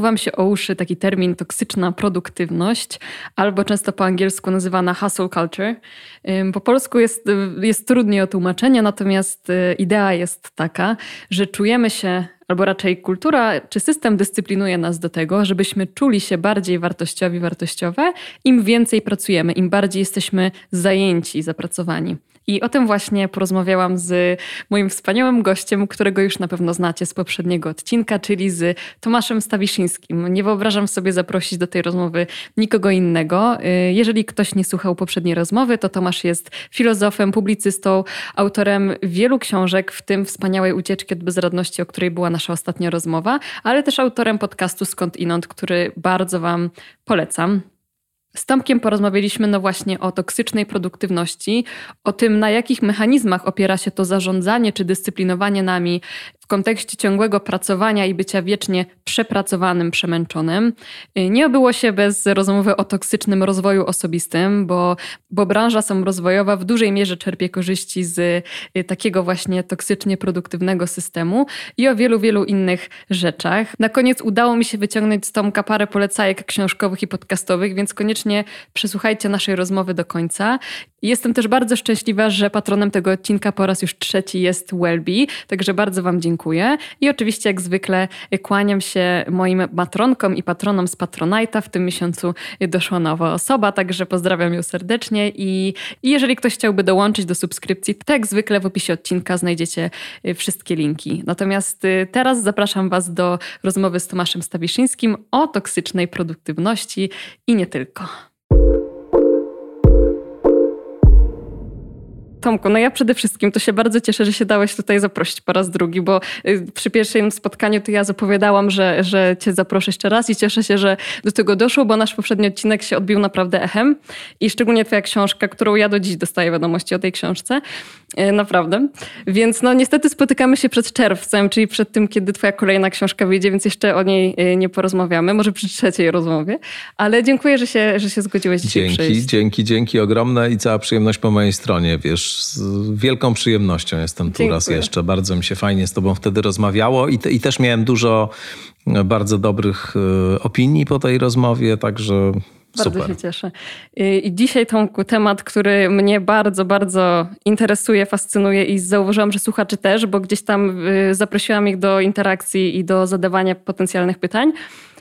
obił Wam się o uszy taki termin toksyczna produktywność, albo często po angielsku nazywana hustle culture. Po polsku jest, jest trudniej o tłumaczenie, natomiast y, idea jest taka, że czujemy się albo raczej kultura czy system dyscyplinuje nas do tego, żebyśmy czuli się bardziej wartościowi, wartościowe, im więcej pracujemy, im bardziej jesteśmy zajęci, zapracowani. I o tym właśnie porozmawiałam z moim wspaniałym gościem, którego już na pewno znacie z poprzedniego odcinka, czyli z Tomaszem Stawiszyńskim. Nie wyobrażam sobie zaprosić do tej rozmowy nikogo innego. Y, jeżeli ktoś nie słuchał poprzedniej rozmowy, to Tomasz jest filozofem, publicystą, autorem wielu książek, w tym wspaniałej ucieczki od bezradności, o której była nasza ostatnia rozmowa, ale też autorem podcastu Skąd Inąd, który bardzo Wam polecam. Z Tomkiem porozmawialiśmy no właśnie o toksycznej produktywności, o tym, na jakich mechanizmach opiera się to zarządzanie czy dyscyplinowanie nami kontekście ciągłego pracowania i bycia wiecznie przepracowanym, przemęczonym. Y, nie obyło się bez rozmowy o toksycznym rozwoju osobistym, bo, bo branża samorozwojowa w dużej mierze czerpie korzyści z y, takiego właśnie toksycznie produktywnego systemu i o wielu, wielu innych rzeczach. Na koniec udało mi się wyciągnąć z Tomka parę polecajek książkowych i podcastowych, więc koniecznie przesłuchajcie naszej rozmowy do końca. Jestem też bardzo szczęśliwa, że patronem tego odcinka po raz już trzeci jest Wellbe, także bardzo Wam dziękuję. I oczywiście jak zwykle kłaniam się moim matronkom i patronom z Patronite'a. W tym miesiącu doszła nowa osoba, także pozdrawiam ją serdecznie i, i jeżeli ktoś chciałby dołączyć do subskrypcji, to jak zwykle w opisie odcinka znajdziecie wszystkie linki. Natomiast y, teraz zapraszam Was do rozmowy z Tomaszem Stawiszyńskim o toksycznej produktywności i nie tylko. Tomku, no ja przede wszystkim to się bardzo cieszę, że się dałeś tutaj zaprosić po raz drugi, bo y, przy pierwszym spotkaniu to ja zapowiadałam, że, że cię zaproszę jeszcze raz i cieszę się, że do tego doszło, bo nasz poprzedni odcinek się odbił naprawdę echem i szczególnie twoja książka, którą ja do dziś dostaję wiadomości o tej książce. Y, naprawdę. Więc no niestety spotykamy się przed czerwcem, czyli przed tym, kiedy twoja kolejna książka wyjdzie, więc jeszcze o niej y, nie porozmawiamy, może przy trzeciej rozmowie, ale dziękuję, że się, że się zgodziłeś dzisiaj dzięki, przyjść. Dzięki, dzięki ogromne i cała przyjemność po mojej stronie, wiesz, z wielką przyjemnością jestem tu Dziękuję. raz jeszcze. Bardzo mi się fajnie z Tobą wtedy rozmawiało i, te, i też miałem dużo e, bardzo dobrych e, opinii po tej rozmowie, także. Bardzo Super. się cieszę. I dzisiaj Tomku, temat, który mnie bardzo, bardzo interesuje, fascynuje i zauważyłam, że słuchaczy też, bo gdzieś tam e, zaprosiłam ich do interakcji i do zadawania potencjalnych pytań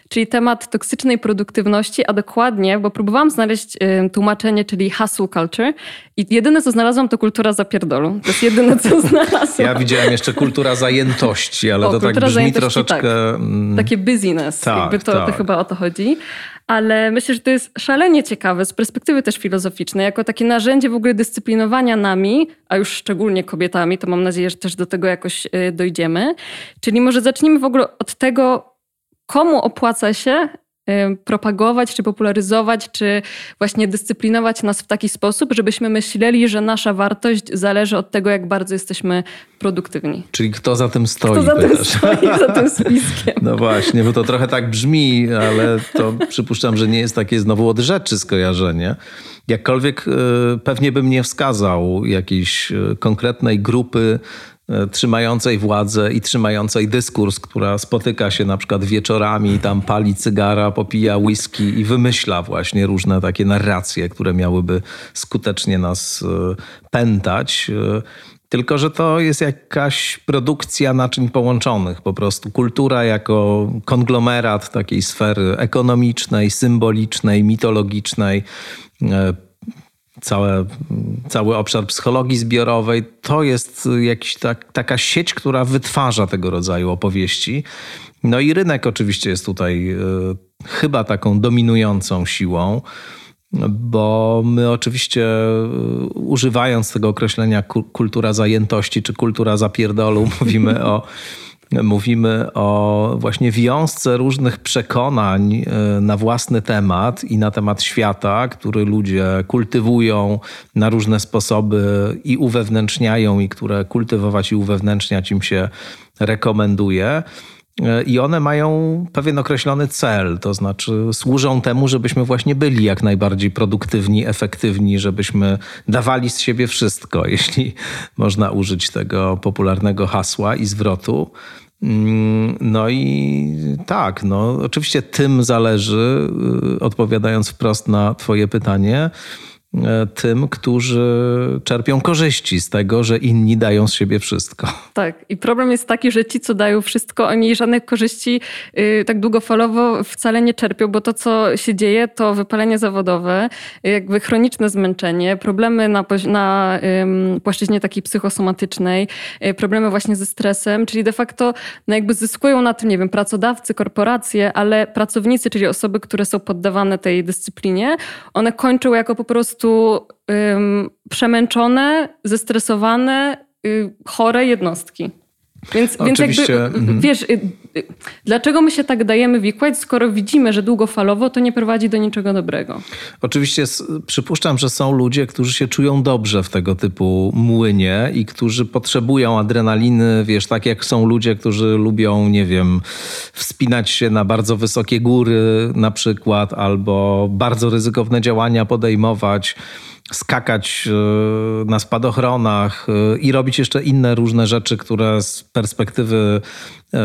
czyli temat toksycznej produktywności, a dokładnie, bo próbowałam znaleźć y, tłumaczenie, czyli hustle culture i jedyne, co znalazłam, to kultura zapierdolu. To jest jedyne, co znalazłam. Ja widziałem jeszcze kultura zajętości, ale o, to tak brzmi troszeczkę... Tak. Mm, Takie busyness, tak, jakby to, tak. to chyba o to chodzi ale myślę, że to jest szalenie ciekawe z perspektywy też filozoficznej, jako takie narzędzie w ogóle dyscyplinowania nami, a już szczególnie kobietami, to mam nadzieję, że też do tego jakoś y, dojdziemy. Czyli może zacznijmy w ogóle od tego, komu opłaca się y, propagować, czy popularyzować, czy właśnie dyscyplinować nas w taki sposób, żebyśmy myśleli, że nasza wartość zależy od tego, jak bardzo jesteśmy produktywni. Czyli kto za tym stoi? Kto za tym stoi, za tym spiskiem. No właśnie, bo to trochę tak brzmi, ale to przypuszczam, że nie jest takie znowu od rzeczy skojarzenie. Jakkolwiek y, pewnie bym nie wskazał jakiejś y, konkretnej grupy trzymającej władzę i trzymającej dyskurs, która spotyka się na przykład wieczorami, tam pali cygara, popija whisky i wymyśla właśnie różne takie narracje, które miałyby skutecznie nas e, pętać. E, tylko, że to jest jakaś produkcja naczyń połączonych, po prostu kultura jako konglomerat takiej sfery ekonomicznej, symbolicznej, mitologicznej, całe, cały obszar psychologii zbiorowej, to jest jakiś tak, taka sieć, która wytwarza tego rodzaju opowieści. No i rynek oczywiście jest tutaj y, chyba taką dominującą siłą, bo my oczywiście y, używając tego określenia kultura zajętości czy kultura zapierdolu, mówimy o mówimy o właśnie wiązce różnych przekonań e, na własny temat i na temat świata, który ludzie kultywują na różne sposoby i uwewnętrzniają, i które kultywować i uwewnętrzniać im się rekomenduje. I one mają pewien określony cel, to znaczy służą temu, żebyśmy właśnie byli jak najbardziej produktywni, efektywni, żebyśmy dawali z siebie wszystko, jeśli można użyć tego popularnego hasła i zwrotu. Mm, no i tak, no oczywiście tym zależy, y, odpowiadając wprost na Twoje pytanie, tym, którzy czerpią korzyści z tego, że inni dają z siebie wszystko. Tak. I problem jest taki, że ci, co dają wszystko, oni żadnych korzyści yy, tak długofalowo wcale nie czerpią, bo to, co się dzieje, to wypalenie zawodowe, jakby chroniczne zmęczenie, problemy na, na yy, płaszczyźnie takiej psychosomatycznej, yy, problemy właśnie ze stresem, czyli de facto no jakby zyskują na tym, nie wiem, pracodawcy, korporacje, ale pracownicy, czyli osoby, które są poddawane tej dyscyplinie, one kończą jako po prostu prostu przemęczone, zestresowane, y, chore jednostki. Więc, więc jakby, mhm. wiesz, y, y, dlaczego my się tak dajemy wikłać, skoro widzimy, że długofalowo to nie prowadzi do niczego dobrego? Oczywiście przypuszczam, że są ludzie, którzy się czują dobrze w tego typu młynie i którzy potrzebują adrenaliny, wiesz, tak jak są ludzie, którzy lubią, nie wiem, wspinać się na bardzo wysokie góry na przykład, albo bardzo ryzykowne działania podejmować skakać e, na spadochronach e, i robić jeszcze inne różne rzeczy, które z perspektywy e,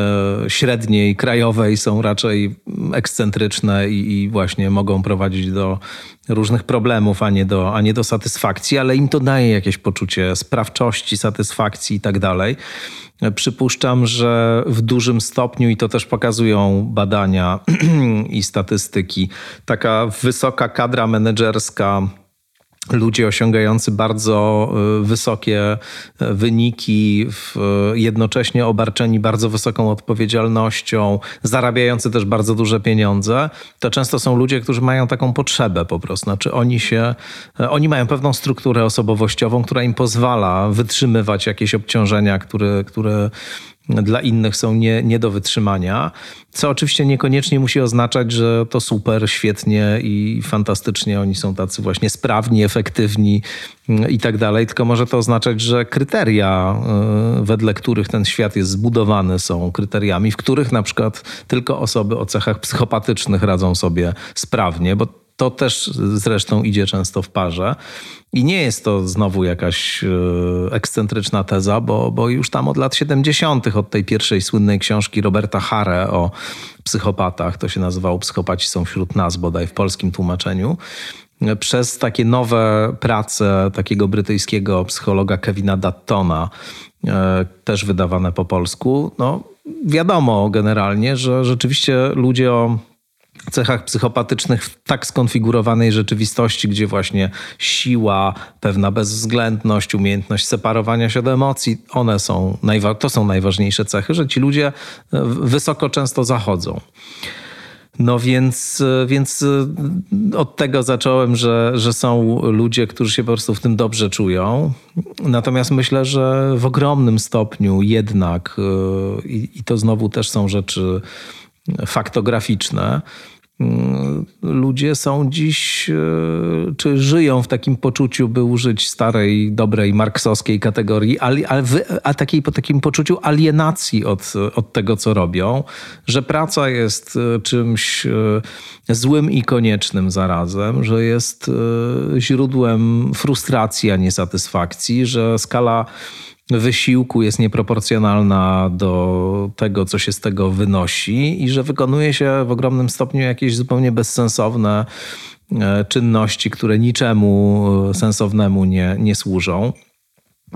średniej, krajowej są raczej ekscentryczne i, właśnie mogą prowadzić do różnych problemów, a nie, do, a nie do satysfakcji, ale im to daje jakieś poczucie sprawczości, satysfakcji i tak dalej. Przypuszczam, że w dużym stopniu, i to też pokazują badania i statystyki, taka wysoka kadra menedżerska, ludzie osiągający bardzo y, wysokie y, wyniki, jednocześnie obarczeni bardzo wysoką odpowiedzialnością, zarabiający też bardzo duże pieniądze, to często są ludzie, którzy mają taką potrzebę po prostu. Znaczy oni się, oni mają pewną strukturę osobowościową, która im pozwala wytrzymywać jakieś obciążenia, które, które dla innych są nie, nie do wytrzymania, co oczywiście niekoniecznie musi oznaczać, że to super, świetnie i fantastycznie oni są tacy właśnie sprawni, efektywni mm, i tak dalej, tylko może to oznaczać, że kryteria, y, wedle których ten świat jest zbudowany, są kryteriami, w których na przykład tylko osoby o cechach psychopatycznych radzą sobie sprawnie, bo to też zresztą idzie często w parze. I nie jest to znowu jakaś e, ekscentryczna teza, bo, bo już tam od lat 70., od tej pierwszej słynnej książki Roberta Hare o psychopatach, to się nazywało Psychopaci są wśród nas, bodaj w polskim tłumaczeniu, przez takie nowe prace takiego brytyjskiego psychologa Kevina Dattona, e, też wydawane po polsku, no wiadomo generalnie, że rzeczywiście ludzie o cechach psychopatycznych w tak skonfigurowanej rzeczywistości, gdzie właśnie siła, pewna bezwzględność, umiejętność separowania się od emocji, one są, to są najważniejsze cechy, że ci ludzie e, wysoko często zachodzą. No więc, e, więc e, od tego zacząłem, że, że są ludzie, którzy się po prostu w tym dobrze czują. Natomiast myślę, że w ogromnym stopniu jednak, i, i to znowu też są rzeczy faktograficzne, Mm, ludzie są dziś, e, czy żyją w takim poczuciu, by użyć starej, dobrej marksowskiej kategorii, a, a takiej, po takim poczuciu alienacji od, od tego, co robią, że praca jest e, czymś e, złym i koniecznym zarazem, że jest źródłem frustracji, a nie satysfakcji, że skala wysiłku jest nieproporcjonalna do tego, co się z tego wynosi i że wykonuje się w ogromnym stopniu jakieś zupełnie bezsensowne e, czynności, które niczemu sensownemu nie, nie służą.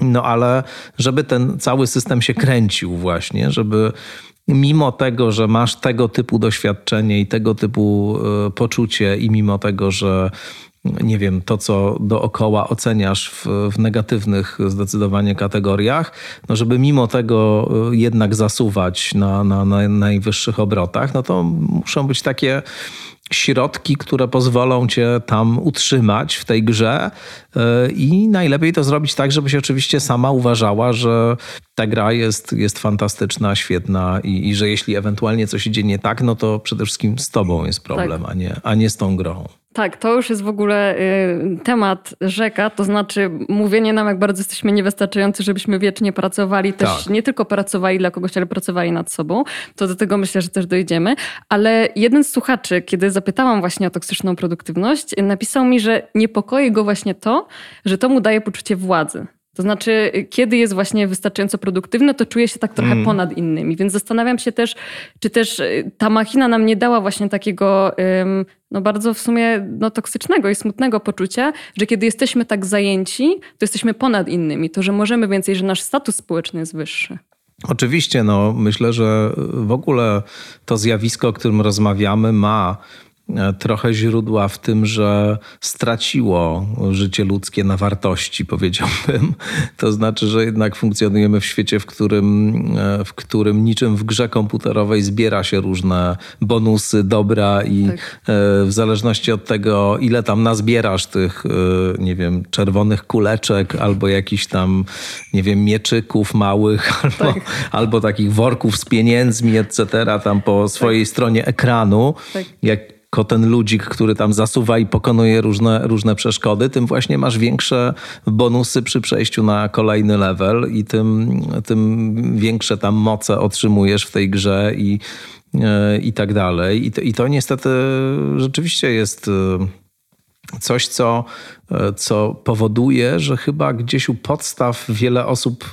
No ale żeby ten cały system się kręcił właśnie, żeby mimo tego, że masz tego typu doświadczenie i tego typu e, poczucie i mimo tego, że nie wiem, to co dookoła oceniasz w, w, negatywnych zdecydowanie kategoriach, no żeby mimo tego y, jednak zasuwać na, na, na najwyższych obrotach, no to muszą być takie środki, które pozwolą cię tam utrzymać w tej grze y, i najlepiej to zrobić tak, żebyś oczywiście sama uważała, że ta gra jest, jest fantastyczna, świetna i, i że jeśli ewentualnie coś idzie nie tak, no to przede wszystkim z tobą jest problem, tak. a, nie, a nie z tą grą. Tak, to już jest w ogóle y, temat rzeka, to znaczy mówienie nam, jak bardzo jesteśmy niewystarczający, żebyśmy wiecznie pracowali, też tak. nie tylko pracowali dla kogoś, ale pracowali nad sobą. To do tego myślę, że też dojdziemy. Ale jeden z słuchaczy, kiedy zapytałam właśnie o toksyczną produktywność, napisał mi, że niepokoi go właśnie to, że to mu daje poczucie władzy. To znaczy, kiedy jest właśnie wystarczająco produktywny, to czuję się tak trochę mm. ponad innymi. Więc zastanawiam się też, czy też y, ta machina nam nie dała właśnie takiego no bardzo w sumie no, toksycznego i smutnego poczucia, że kiedy jesteśmy tak zajęci, to jesteśmy ponad innymi. To, że możemy więcej, że nasz status społeczny jest wyższy. Oczywiście, no myślę, że w ogóle to zjawisko, o którym rozmawiamy, ma trochę źródła w tym, że straciło życie ludzkie na wartości, powiedziałbym. To znaczy, że jednak funkcjonujemy w świecie, w którym, e, w którym niczym w grze komputerowej zbiera się różne bonusy, dobra i tak. E, w zależności od tego, ile tam nazbierasz tych, nie wiem, czerwonych kuleczek albo jakichś tam, nie wiem, mieczyków małych albo, tak. albo takich worków z pieniędzmi, etc. tam po swojej tak. stronie ekranu, tak. jak jako ten ludzik, który tam zasuwa i pokonuje różne, różne przeszkody, tym właśnie masz większe bonusy przy przejściu na kolejny level i tym, tym większe tam moce otrzymujesz w tej grze i, e, i tak dalej. I to, I to niestety rzeczywiście jest e, coś, co, e, co powoduje, że chyba gdzieś u podstaw wiele osób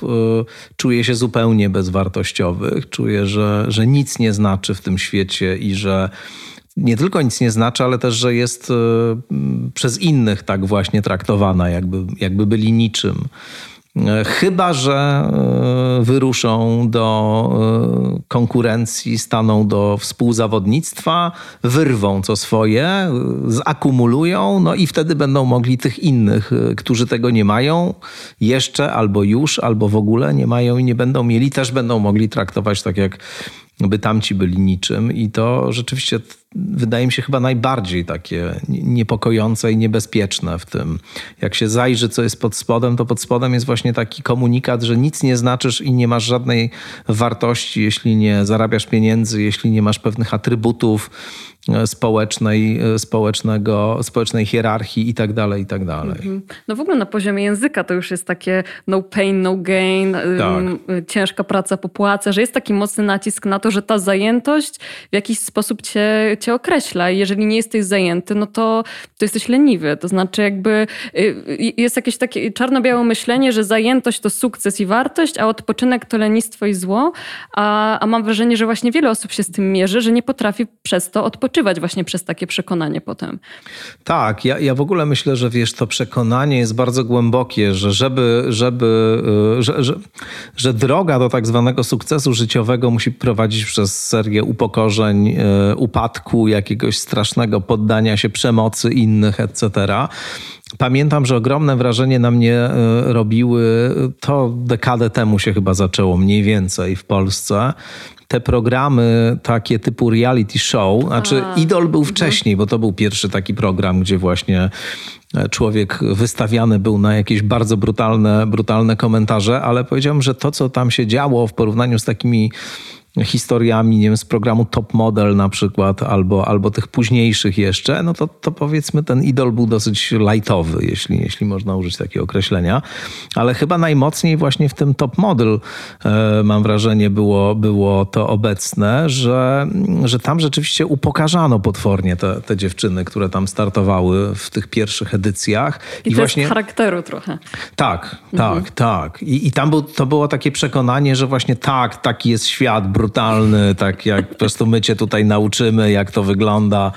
czuje się zupełnie bezwartościowych, czuje, że, że nic nie znaczy w tym świecie i że nie tylko nic nie znaczy, ale też, że jest e, przez innych tak właśnie traktowana, jakby, jakby byli niczym. E, chyba, że e, wyruszą do konkurencji, staną do współzawodnictwa, wyrwą co swoje, zakumulują, no i wtedy będą mogli tych innych, którzy tego nie mają, jeszcze albo już, albo w ogóle nie mają i nie będą mieli, też będą mogli traktować tak jak by tamci byli niczym i to rzeczywiście wydaje mi się chyba najbardziej takie niepokojące i niebezpieczne w tym. Jak się zajrzy, co jest pod spodem, to pod spodem jest właśnie taki komunikat, że nic nie znaczysz i nie masz żadnej wartości, jeśli nie zarabiasz pieniędzy, jeśli nie masz pewnych atrybutów, społecznej, społecznego, społecznej hierarchii i tak dalej, i tak dalej. Mhm. No w ogóle na poziomie języka to już jest takie no pain, no gain, tak. ciężka praca po płace, że jest taki mocny nacisk na to, że ta zajętość w jakiś sposób cię, cię określa i jeżeli nie jesteś zajęty, no to, to jesteś leniwy. To znaczy jakby y, jest jakieś takie czarno-białe myślenie, że zajętość to sukces i wartość, a odpoczynek to lenistwo i zło, a, a mam wrażenie, że właśnie wiele osób się z tym mierzy, że nie potrafi przez to odpoczywać właśnie przez takie przekonanie potem. Tak, ja, ja w ogóle myślę, że wiesz, to przekonanie jest bardzo głębokie, że żeby, żeby y, że, że, że droga do tak zwanego sukcesu życiowego musi prowadzić przez serię upokorzeń, y, upadku, jakiegoś strasznego poddania się przemocy innych, etc. Pamiętam, że ogromne wrażenie na mnie y, robiły, to dekadę temu się chyba zaczęło mniej więcej w Polsce, te programy takie typu reality show, znaczy A, Idol był mhm. wcześniej, bo to był pierwszy taki program, gdzie właśnie e, człowiek wystawiany był na jakieś bardzo brutalne, brutalne komentarze, ale powiedziałbym, że to, co tam się działo w porównaniu z takimi historiami, nie wiem, z programu Top Model na przykład, albo, albo tych późniejszych jeszcze, no to, to powiedzmy ten idol był dosyć lightowy, jeśli, jeśli można użyć takiego określenia. Ale chyba najmocniej właśnie w tym Top Model e, mam wrażenie było, było to obecne, że, że tam rzeczywiście upokarzano potwornie te, te dziewczyny, które tam startowały w tych pierwszych edycjach. I, I to właśnie... charakteru trochę. Tak, tak, mhm. tak. I, i tam był, to było takie przekonanie, że właśnie tak, taki jest świat, brutalny, tak jak po prostu my cię tutaj nauczymy, jak to wygląda,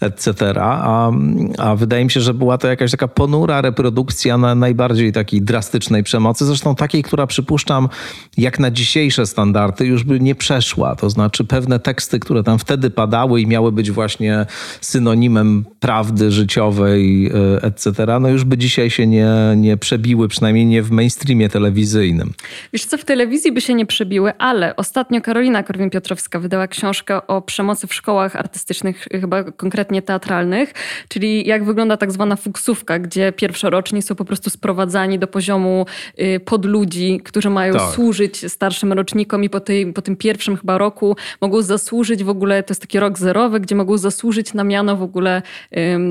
etc. A, a wydaje mi się, że była to jakaś taka ponura reprodukcja na najbardziej takiej drastycznej przemocy, zresztą takiej, która przypuszczam, jak na dzisiejsze standardy już by nie przeszła. To znaczy pewne teksty, które tam wtedy padały i miały być właśnie synonimem prawdy życiowej, e, etc., no już by dzisiaj się nie, nie przebiły, przynajmniej nie w mainstreamie telewizyjnym. Wiesz co, w telewizji by się nie przebiły, ale ostatnio Karolina Karolina Korwin-Piotrowska wydała książkę o przemocy w szkołach artystycznych, chyba konkretnie teatralnych, czyli jak wygląda tak zwana fuksówka, gdzie pierwszoroczni są po prostu sprowadzani do poziomu y, podludzi, którzy mają tak. służyć starszym rocznikom i po, tej, po tym pierwszym chyba roku mogą zasłużyć w ogóle, to jest taki rok zerowy, gdzie mogą zasłużyć na miano w ogóle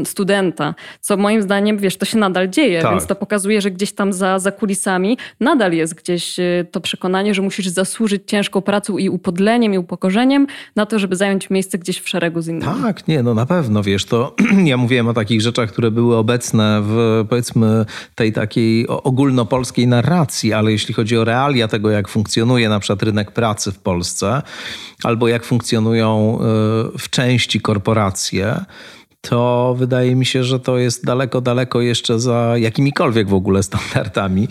studenta. Co moim zdaniem, wiesz, to się nadal dzieje, tak. więc to pokazuje, że gdzieś tam za, za kulisami nadal jest gdzieś y, to przekonanie, że musisz zasłużyć ciężką pracą i upodleniem i upokorzeniem na to, żeby zająć miejsce gdzieś w szeregu z innymi. Tak, nie, no na pewno, wiesz, to ja mówiłem o takich rzeczach, które były obecne w powiedzmy tej takiej ogólnopolskiej narracji, ale jeśli chodzi o realia tego, jak funkcjonuje na przykład rynek pracy w Polsce, albo jak funkcjonują y, w części korporacje, to wydaje mi się, że to jest daleko, daleko jeszcze za jakimikolwiek w ogóle standardami.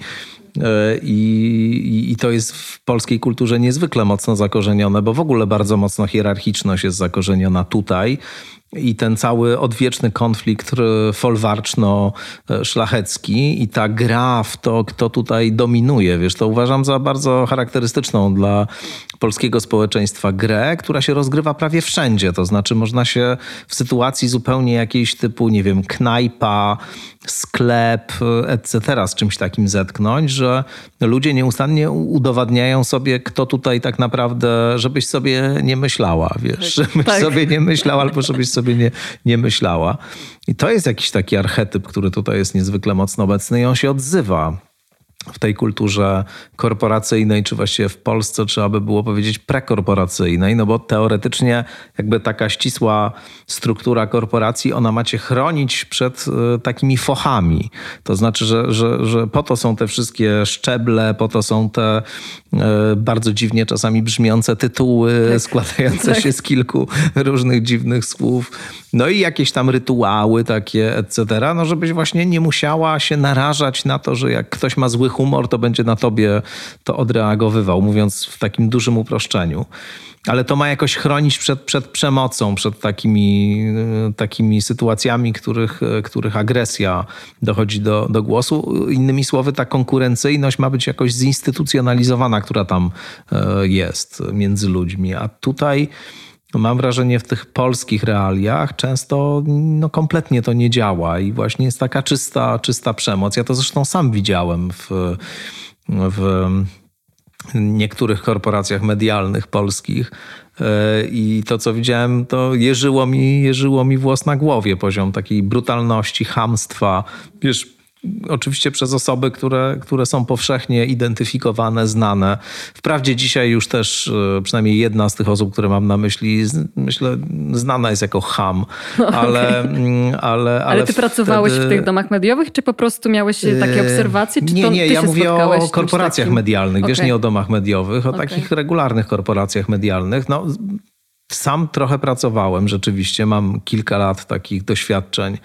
E, I, I, to jest w polskiej kulturze niezwykle mocno zakorzenione, bo w ogóle bardzo mocno hierarchiczność jest zakorzeniona tutaj. I ten cały odwieczny konflikt folwarczno-szlachecki i ta gra w to, kto tutaj dominuje, wiesz, to uważam za bardzo charakterystyczną dla polskiego społeczeństwa grę, która się rozgrywa prawie wszędzie. To znaczy, można się w sytuacji zupełnie jakiejś typu, nie wiem, knajpa, sklep, etc., z czymś takim zetknąć, że ludzie nieustannie udowadniają sobie, kto tutaj tak naprawdę, żebyś sobie nie myślała, wiesz, tak. żebyś tak. sobie nie myślał albo żebyś sobie nie, nie myślała. I to jest jakiś taki archetyp, który tutaj jest niezwykle mocno obecny i on się odzywa w tej kulturze korporacyjnej, czy właściwie w Polsce trzeba by było powiedzieć prekorporacyjnej, no bo teoretycznie jakby taka ścisła struktura korporacji, ona macie chronić przed e, takimi fochami. To znaczy, że, że, że po to są te wszystkie szczeble, po to są te e, bardzo dziwnie czasami brzmiące tytuły tak. składające tak. się z kilku różnych dziwnych słów. No i jakieś tam rytuały takie, etc. No żebyś właśnie nie musiała się narażać na to, że jak ktoś ma zły humor, to będzie na tobie to odreagowywał, mówiąc w takim dużym uproszczeniu. Ale to ma jakoś chronić przed, przed przemocą, przed takimi, takimi sytuacjami, których, których agresja dochodzi do, do głosu. Innymi słowy, ta konkurencyjność ma być jakoś zinstytucjonalizowana, która tam e, jest między ludźmi. A tutaj mam wrażenie w tych polskich realiach często no, kompletnie to nie działa i właśnie jest taka czysta, czysta przemoc. Ja to zresztą sam widziałem w, w niektórych korporacjach medialnych polskich. E, I to, co widziałem, to jeżyło mi, jeżyło mi włos na głowie. Poziom takiej brutalności, hamstwa. Wiesz, Oczywiście przez osoby, które, które są powszechnie identyfikowane, znane. Wprawdzie dzisiaj już też e, przynajmniej jedna z tych osób, które mam na myśli, myślę, znana jest jako ham, ale... Okay. ale, ale, ale ty wtedy... pracowałeś w tych domach mediowych, czy po prostu miałeś e, takie obserwacje? Czy nie, nie, ja mówię o korporacjach medialnych, okay. wiesz, nie o domach mediowych, o okay. takich regularnych korporacjach medialnych. No, sam trochę pracowałem rzeczywiście, mam kilka lat takich doświadczeń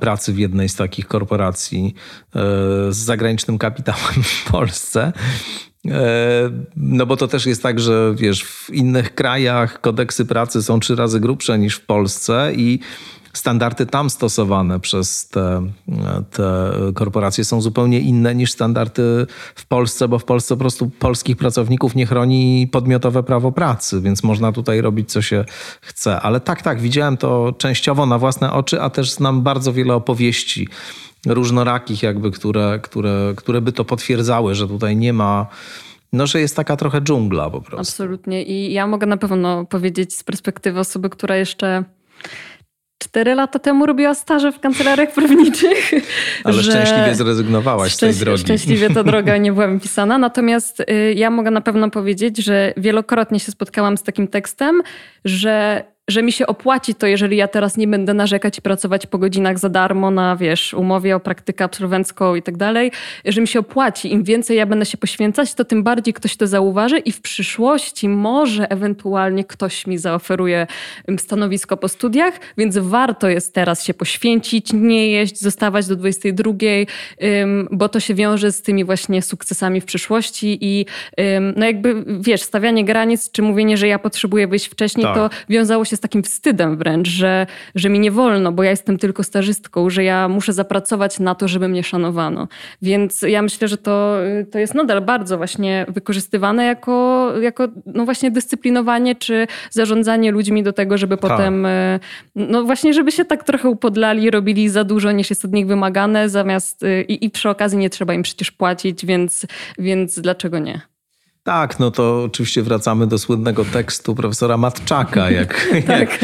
pracy w jednej z takich korporacji e, z zagranicznym kapitałem w Polsce. E, no bo to też jest tak, że wiesz, w innych krajach kodeksy pracy są trzy razy grubsze niż w Polsce i standardy tam stosowane przez te, te korporacje są zupełnie inne niż standardy w Polsce, bo w Polsce po prostu polskich pracowników nie chroni podmiotowe prawo pracy, więc można tutaj robić co się chce. Ale tak, tak, widziałem to częściowo na własne oczy, a też znam bardzo wiele opowieści różnorakich, jakby, które, które, które by to potwierdzały, że tutaj nie ma no, że jest taka trochę dżungla po prostu. Absolutnie. I ja mogę na pewno powiedzieć z perspektywy osoby, która jeszcze cztery lata temu robiła staże w kancelariach prawniczych. Ale że szczęśliwie zrezygnowałaś z tej drogi. Szczęśliwie ta droga nie była mi pisana. Natomiast y, ja mogę na pewno powiedzieć, że wielokrotnie się spotkałam z takim tekstem, że że mi się opłaci to, jeżeli ja teraz nie będę narzekać i pracować po godzinach za darmo na, wiesz, umowie o praktykę absolwencką i tak dalej, że mi się opłaci. Im więcej ja będę się poświęcać, to tym bardziej ktoś to zauważy i w przyszłości może ewentualnie ktoś mi zaoferuje stanowisko po studiach, więc warto jest teraz się poświęcić, nie jeść, zostawać do 22, bo to się wiąże z tymi właśnie sukcesami w przyszłości i no jakby, wiesz, stawianie granic, czy mówienie, że ja potrzebuję wyjść wcześniej, tak. to wiązało się się z takim wstydem wręcz, że, że mi nie wolno, bo ja jestem tylko stażystką, że ja muszę zapracować na to, żeby mnie szanowano. Więc ja myślę, że to, to jest nadal bardzo właśnie wykorzystywane jako, jako no właśnie dyscyplinowanie czy zarządzanie ludźmi do tego, żeby tak. potem, e, no właśnie, żeby się tak trochę upodlali, robili za dużo niż jest od nich wymagane, zamiast e, i, i przy okazji nie trzeba im przecież płacić, więc, więc dlaczego nie? Tak, no to oczywiście wracamy do słynnego tekstu profesora Matczaka, jak, tak. jak,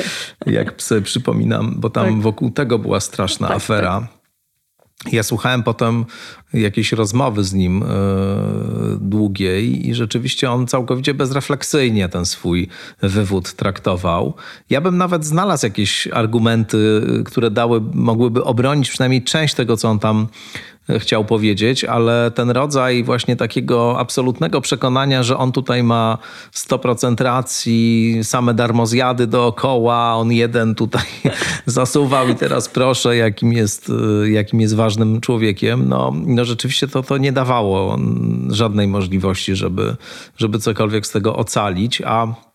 jak sobie przypominam, bo tam tak. wokół tego była straszna tak, afera. Tak. Ja słuchałem potem jakiejś rozmowy z nim e, długiej i rzeczywiście on całkowicie bezrefleksyjnie ten swój wywód traktował. Ja bym nawet znalazł jakieś argumenty, które dały, mogłyby obronić przynajmniej część tego, co on tam chciał powiedzieć, ale ten rodzaj właśnie takiego absolutnego przekonania, że on tutaj ma 100% racji, same darmozjady dookoła, on jeden tutaj zasuwał i teraz proszę, jakim jest, jakim jest ważnym człowiekiem, no, no rzeczywiście to, to nie dawało żadnej możliwości, żeby, żeby cokolwiek z tego ocalić, a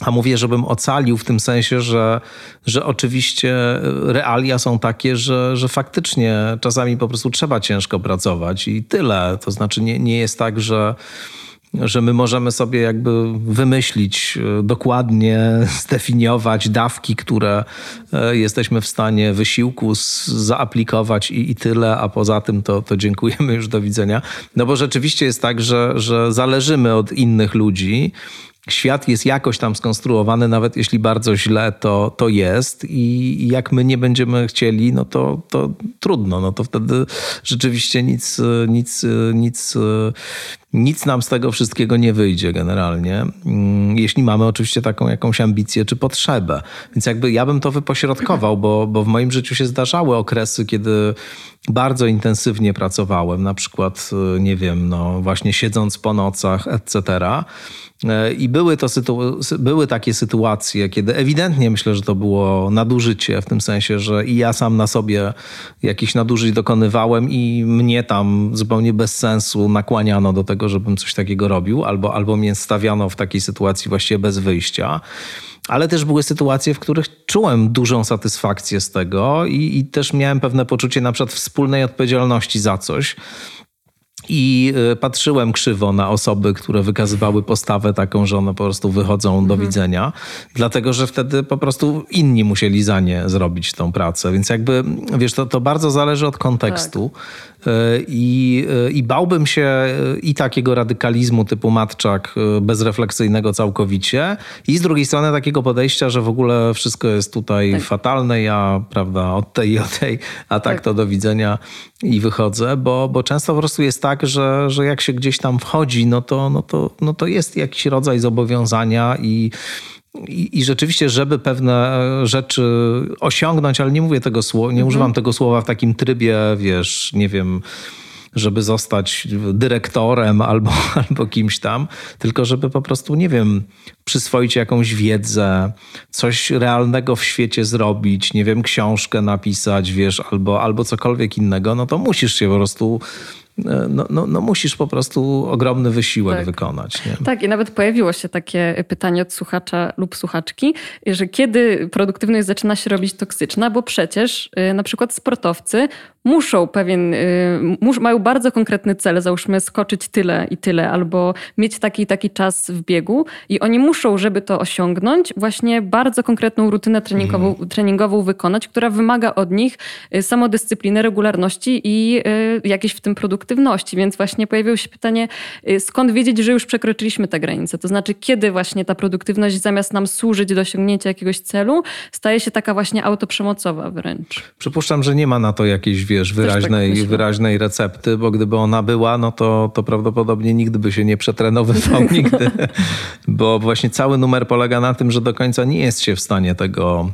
a mówię, żebym ocalił w tym sensie, że, że oczywiście realia są takie, że, że faktycznie czasami po prostu trzeba ciężko pracować i tyle. To znaczy nie, nie jest tak, że że my możemy sobie jakby wymyślić e, dokładnie, zdefiniować dawki, które e, jesteśmy w stanie wysiłku zaaplikować i, i tyle, a poza tym to, to dziękujemy już do widzenia. No bo rzeczywiście jest tak, że, że zależymy od innych ludzi świat jest jakoś tam skonstruowany, nawet jeśli bardzo źle to, to jest. I jak my nie będziemy chcieli, no to, to trudno, no to wtedy rzeczywiście nic, nic, nic, nic nam z tego wszystkiego nie wyjdzie generalnie, mm, jeśli mamy oczywiście taką jakąś ambicję czy potrzebę. Więc jakby ja bym to wypośrodkował, bo, bo w moim życiu się zdarzały okresy, kiedy bardzo intensywnie pracowałem, na przykład, nie wiem, no właśnie siedząc po nocach, etc. E, I były, to były takie sytuacje, kiedy ewidentnie myślę, że to było nadużycie, w tym sensie, że i ja sam na sobie jakichś nadużyć dokonywałem i mnie tam zupełnie bez sensu nakłaniano do tego, żebym coś takiego robił, albo, albo mnie stawiano w takiej sytuacji właściwie bez wyjścia. Ale też były sytuacje, w których czułem dużą satysfakcję z tego i, i też miałem pewne poczucie na przykład wspólnej odpowiedzialności za coś i e, patrzyłem krzywo na osoby, które wykazywały postawę taką, że one po prostu wychodzą mhm. do widzenia, dlatego że wtedy po prostu inni musieli za nie zrobić tą pracę. Więc jakby, wiesz, to, to bardzo zależy od kontekstu. Tak. I, I bałbym się i takiego radykalizmu typu matczak bezrefleksyjnego całkowicie, i z drugiej strony takiego podejścia, że w ogóle wszystko jest tutaj tak. fatalne, ja prawda, od tej i od tej, a tak, tak, to do widzenia i wychodzę, bo, bo często po prostu jest tak, że, że jak się gdzieś tam wchodzi, no to, no, to, no to jest jakiś rodzaj zobowiązania i i, I, rzeczywiście, żeby pewne rzeczy osiągnąć, ale nie mówię tego słowa, nie mhm. używam tego słowa w takim trybie, wiesz, nie wiem, żeby zostać dyrektorem albo, albo kimś tam, tylko żeby po prostu, nie wiem, przyswoić jakąś wiedzę, coś realnego w świecie zrobić, nie wiem, książkę napisać, wiesz, albo, albo cokolwiek innego, no to musisz się po prostu no, no, no musisz po prostu ogromny wysiłek tak. wykonać. Nie? Tak, i nawet pojawiło się takie pytanie od słuchacza lub słuchaczki, że kiedy produktywność zaczyna się robić toksyczna, bo przecież y, na przykład sportowcy muszą pewien, y, mus, mają bardzo konkretny cel, załóżmy skoczyć tyle i tyle, albo mieć taki i taki czas w biegu i oni muszą, żeby to osiągnąć, właśnie bardzo konkretną rutynę treningową, mm. treningową wykonać, która wymaga od nich y, samodyscypliny, regularności i jakiejś w tym produktywności produktywności, więc właśnie pojawiło się pytanie, y, skąd wiedzieć, że już przekroczyliśmy tę granicę? To znaczy, kiedy właśnie ta produktywność zamiast nam służyć do osiągnięcia jakiegoś celu, staje się taka właśnie autoprzemocowa wręcz. Przypuszczam, że nie ma na to jakiejś, wiesz, tak wyraźnej, tak wyraźnej recepty, bo gdyby ona była, no to, to prawdopodobnie nigdy by się nie przetrenowywał, nigdy. Bo właśnie cały numer polega na tym, że do końca nie jest się w stanie tego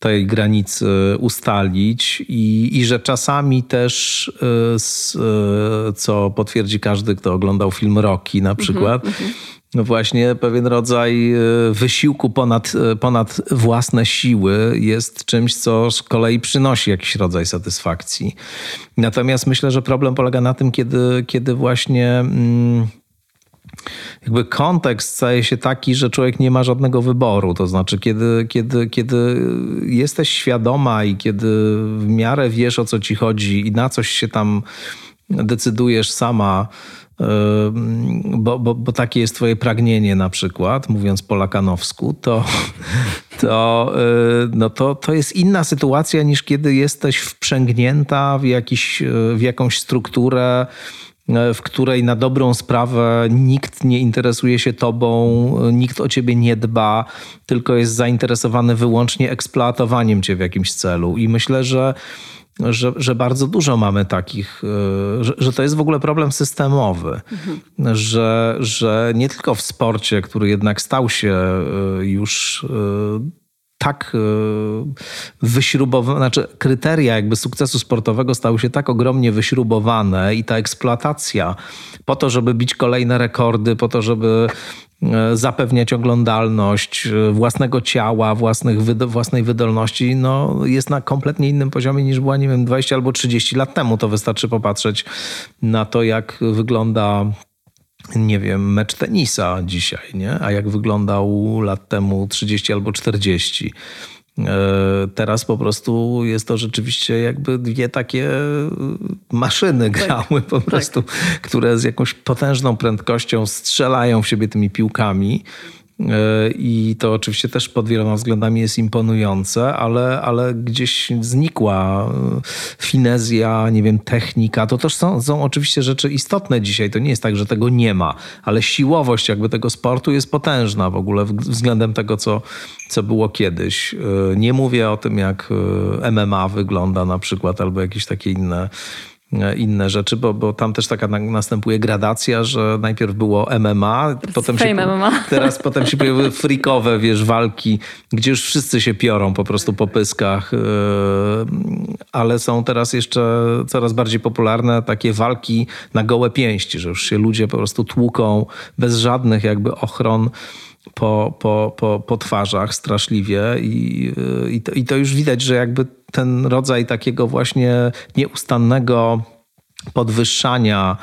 tej granicy ustalić i, i że czasami też, y, y, co potwierdzi każdy, kto oglądał film Rocky na przykład, mm -hmm. no właśnie pewien rodzaj wysiłku ponad, ponad własne siły jest czymś, co z kolei przynosi jakiś rodzaj satysfakcji. Natomiast myślę, że problem polega na tym, kiedy, kiedy właśnie... Mm, jakby kontekst staje się taki, że człowiek nie ma żadnego wyboru. To znaczy, kiedy, kiedy, kiedy jesteś świadoma i kiedy w miarę wiesz o co ci chodzi i na coś się tam decydujesz sama, bo, bo, bo takie jest twoje pragnienie na przykład, mówiąc po lakanowsku, to, to, y, no to, to jest inna sytuacja niż kiedy jesteś wprzęgnięta w, jakiś, w jakąś strukturę, w której na dobrą sprawę nikt nie interesuje się tobą, nikt o ciebie nie dba, tylko jest zainteresowany wyłącznie eksploatowaniem cię w jakimś celu. I myślę, że że, że bardzo dużo mamy takich, e, że, że to jest w ogóle problem systemowy, mhm. że, że nie tylko w sporcie, który jednak stał się e, już e, tak wyśrubowane, znaczy kryteria jakby sukcesu sportowego stały się tak ogromnie wyśrubowane i ta eksploatacja po to, żeby bić kolejne rekordy, po to, żeby E, zapewniać oglądalność e, własnego ciała, własnych, własnej wydolności, no, jest na kompletnie innym poziomie niż była, nie wiem, 20 albo 30 lat temu. To wystarczy popatrzeć na to, jak wygląda nie wiem, mecz tenisa dzisiaj, nie? a jak wyglądał lat temu 30 albo 40. E, teraz po prostu jest to rzeczywiście jakby dwie takie maszyny tak. grały po tak. prostu, tak. które z jakąś potężną prędkością strzelają w siebie tymi piłkami. E, I to oczywiście też pod wieloma względami jest imponujące, ale, ale gdzieś znikła e, finezja, nie wiem, technika. To też są, są oczywiście rzeczy istotne dzisiaj. To nie jest tak, że tego nie ma, ale siłowość jakby tego sportu jest potężna w ogóle względem tego, co, co było kiedyś. E, nie mówię o tym, jak MMA wygląda na przykład, albo jakieś takie inne inne rzeczy, bo, bo tam też taka następuje gradacja, że najpierw było MMA, potem się, MMA. teraz potem się pojawiły freakowe, wiesz, walki, gdzie już wszyscy się piorą po prostu po pyskach, e, ale są teraz jeszcze coraz bardziej popularne takie walki na gołe pięści, że już się ludzie po prostu tłuką bez żadnych jakby ochron po, po, po, po twarzach straszliwie i, i, to, i to już widać, że jakby ten rodzaj takiego właśnie nieustannego podwyższania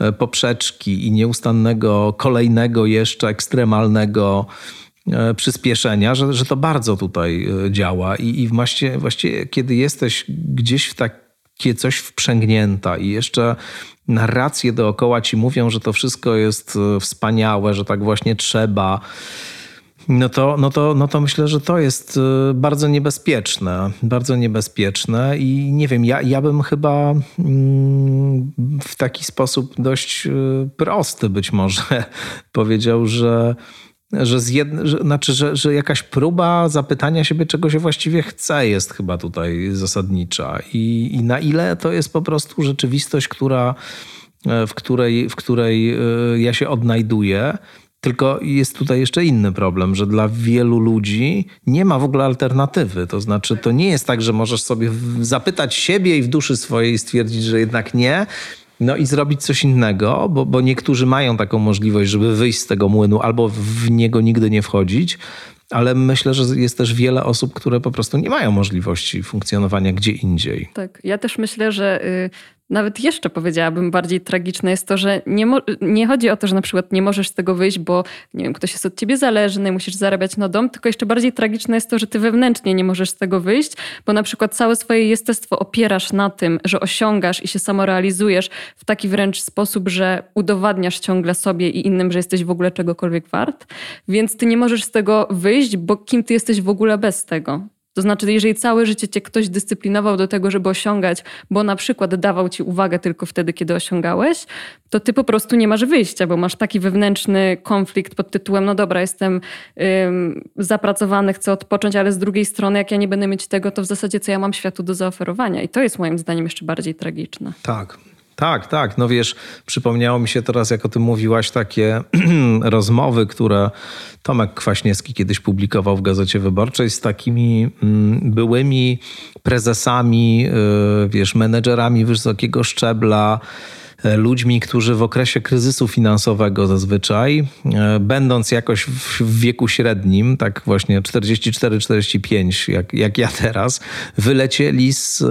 e, poprzeczki i nieustannego kolejnego jeszcze ekstremalnego e, przyspieszenia, że, że to bardzo tutaj e, działa. I, i właściwie, właściwie kiedy jesteś gdzieś w takie coś wprzęgnięta i jeszcze narracje dookoła ci mówią, że to wszystko jest wspaniałe, że tak właśnie trzeba, no to, no, to, no to myślę, że to jest y, bardzo niebezpieczne. Bardzo niebezpieczne i nie wiem, ja, ja bym chyba mm, w taki sposób dość y, prosty być może powiedział, że że, zjed... że, znaczy, że, że jakaś próba zapytania siebie, czego się właściwie chce, jest chyba tutaj zasadnicza. I, i na ile to jest po prostu rzeczywistość, która, e, w, której, w której e, ja się odnajduję, tylko jest tutaj jeszcze inny problem, że dla wielu ludzi nie ma w ogóle alternatywy. To znaczy, to nie jest tak, że możesz sobie zapytać siebie i w duszy swojej stwierdzić, że jednak nie. No i zrobić coś innego, bo, bo niektórzy mają taką możliwość, żeby wyjść z tego młynu albo w niego nigdy nie wchodzić, ale myślę, że jest też wiele osób, które po prostu nie mają możliwości funkcjonowania gdzie indziej. Tak, ja też myślę, że y, nawet jeszcze powiedziałabym bardziej tragiczne jest to, że nie, nie chodzi o to, że na przykład nie możesz z tego wyjść, bo nie wiem, ktoś jest od ciebie zależny, musisz zarabiać na dom, tylko jeszcze bardziej tragiczne jest to, że ty wewnętrznie nie możesz z tego wyjść, bo na przykład całe swoje jestestwo opierasz na tym, że osiągasz i się samorealizujesz w taki wręcz sposób, że udowadniasz ciągle sobie i innym, że jesteś w ogóle czegokolwiek wart, więc ty nie możesz z tego wyjść, bo kim ty jesteś w ogóle bez tego? To znaczy, jeżeli całe życie cię ktoś dyscyplinował do tego, żeby osiągać, bo na przykład dawał ci uwagę tylko wtedy, kiedy osiągałeś, to ty po prostu nie masz wyjścia, bo masz taki wewnętrzny konflikt pod tytułem: No dobra, jestem ym, zapracowany, chcę odpocząć, ale z drugiej strony, jak ja nie będę mieć tego, to w zasadzie co ja mam światu do zaoferowania? I to jest moim zdaniem jeszcze bardziej tragiczne. Tak. Tak, tak. No wiesz, przypomniało mi się teraz, jak o tym mówiłaś, takie rozmowy, które Tomek Kwaśniewski kiedyś publikował w Gazecie Wyborczej z takimi mm, byłymi prezesami, y, wiesz, menedżerami wysokiego szczebla, ludźmi, którzy w okresie kryzysu finansowego zazwyczaj, e, będąc jakoś w wieku średnim, tak właśnie 44-45, jak, jak ja teraz, wylecieli z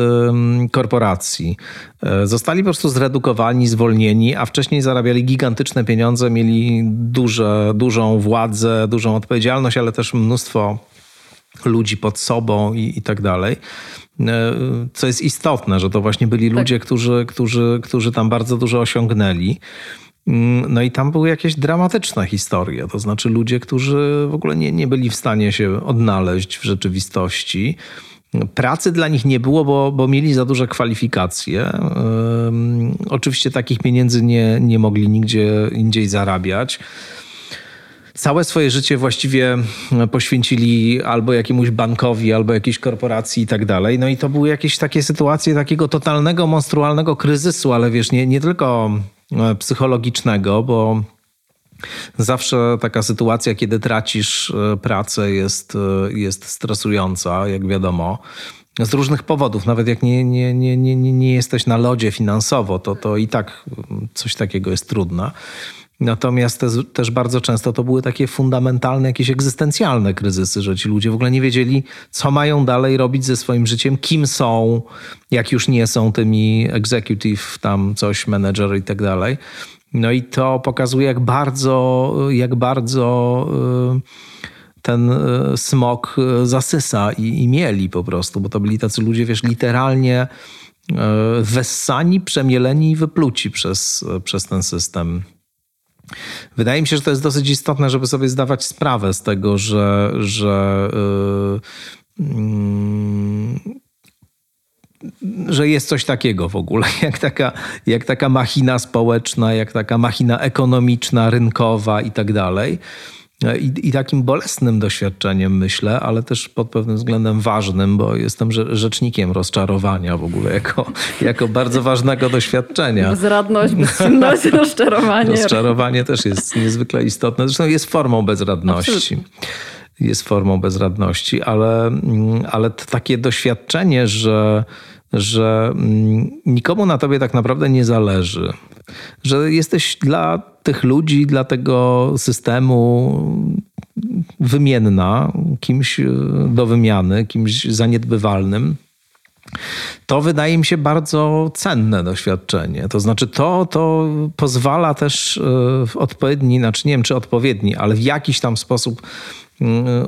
korporacji. E, zostali po prostu zredukowani, zwolnieni, a wcześniej zarabiali gigantyczne pieniądze, mieli duże, dużą władzę, dużą odpowiedzialność, ale też mnóstwo ludzi pod sobą i, i tak dalej. E, co jest istotne, że to właśnie byli tak. ludzie, którzy, którzy, którzy tam bardzo dużo osiągnęli. Mm, no i tam były jakieś dramatyczne historie, to znaczy ludzie, którzy w ogóle nie, nie byli w stanie się odnaleźć w rzeczywistości. Pracy dla nich nie było, bo, bo mieli za duże kwalifikacje. Oczywiście takich pieniędzy nie, nie mogli nigdzie indziej zarabiać całe swoje życie właściwie poświęcili albo jakiemuś bankowi, albo jakiejś korporacji i tak dalej. No i to były jakieś takie sytuacje takiego totalnego, monstrualnego kryzysu, ale wiesz, nie, nie tylko e, psychologicznego, bo Zawsze taka sytuacja, kiedy tracisz e, pracę, jest, e, jest stresująca, jak wiadomo. Z różnych powodów, nawet jak nie, nie, nie, nie, nie jesteś na lodzie finansowo, to, to i tak coś takiego jest trudne. Natomiast te, też bardzo często to były takie fundamentalne, jakieś egzystencjalne kryzysy, że ci ludzie w ogóle nie wiedzieli, co mają dalej robić ze swoim życiem, kim są, jak już nie są tymi executive, tam coś, manager i tak dalej. No i to pokazuje, jak bardzo, jak bardzo y, ten y, smog y, zasysa i, i mieli po prostu, bo to byli tacy ludzie, wiesz, literalnie wessani, przemieleni i wypluci przez, przez ten system. Wydaje mi się, że to jest dosyć istotne, żeby sobie zdawać sprawę z tego, że, że yy, yy, że jest coś takiego w ogóle, jak taka, jak taka machina społeczna, jak taka machina ekonomiczna, rynkowa i tak dalej. I, I, takim bolesnym doświadczeniem, myślę, ale też pod pewnym względem ważnym, bo jestem rzecznikiem rozczarowania w ogóle, jako, jako bardzo ważnego doświadczenia. Bezradność, bezczynność, rozczarowanie. Rozczarowanie też jest niezwykle istotne. Zresztą jest formą bezradności. Absolutnie. Jest formą bezradności, ale, ale takie doświadczenie, że że mm, nikomu na tobie tak naprawdę nie zależy. Że jesteś dla tych ludzi, dla tego systemu wymienna, kimś e, do wymiany, kimś zaniedbywalnym. To wydaje mi się bardzo cenne doświadczenie. To znaczy, to, to pozwala też e, w odpowiedni, znaczy nie wiem czy odpowiedni, ale w jakiś tam sposób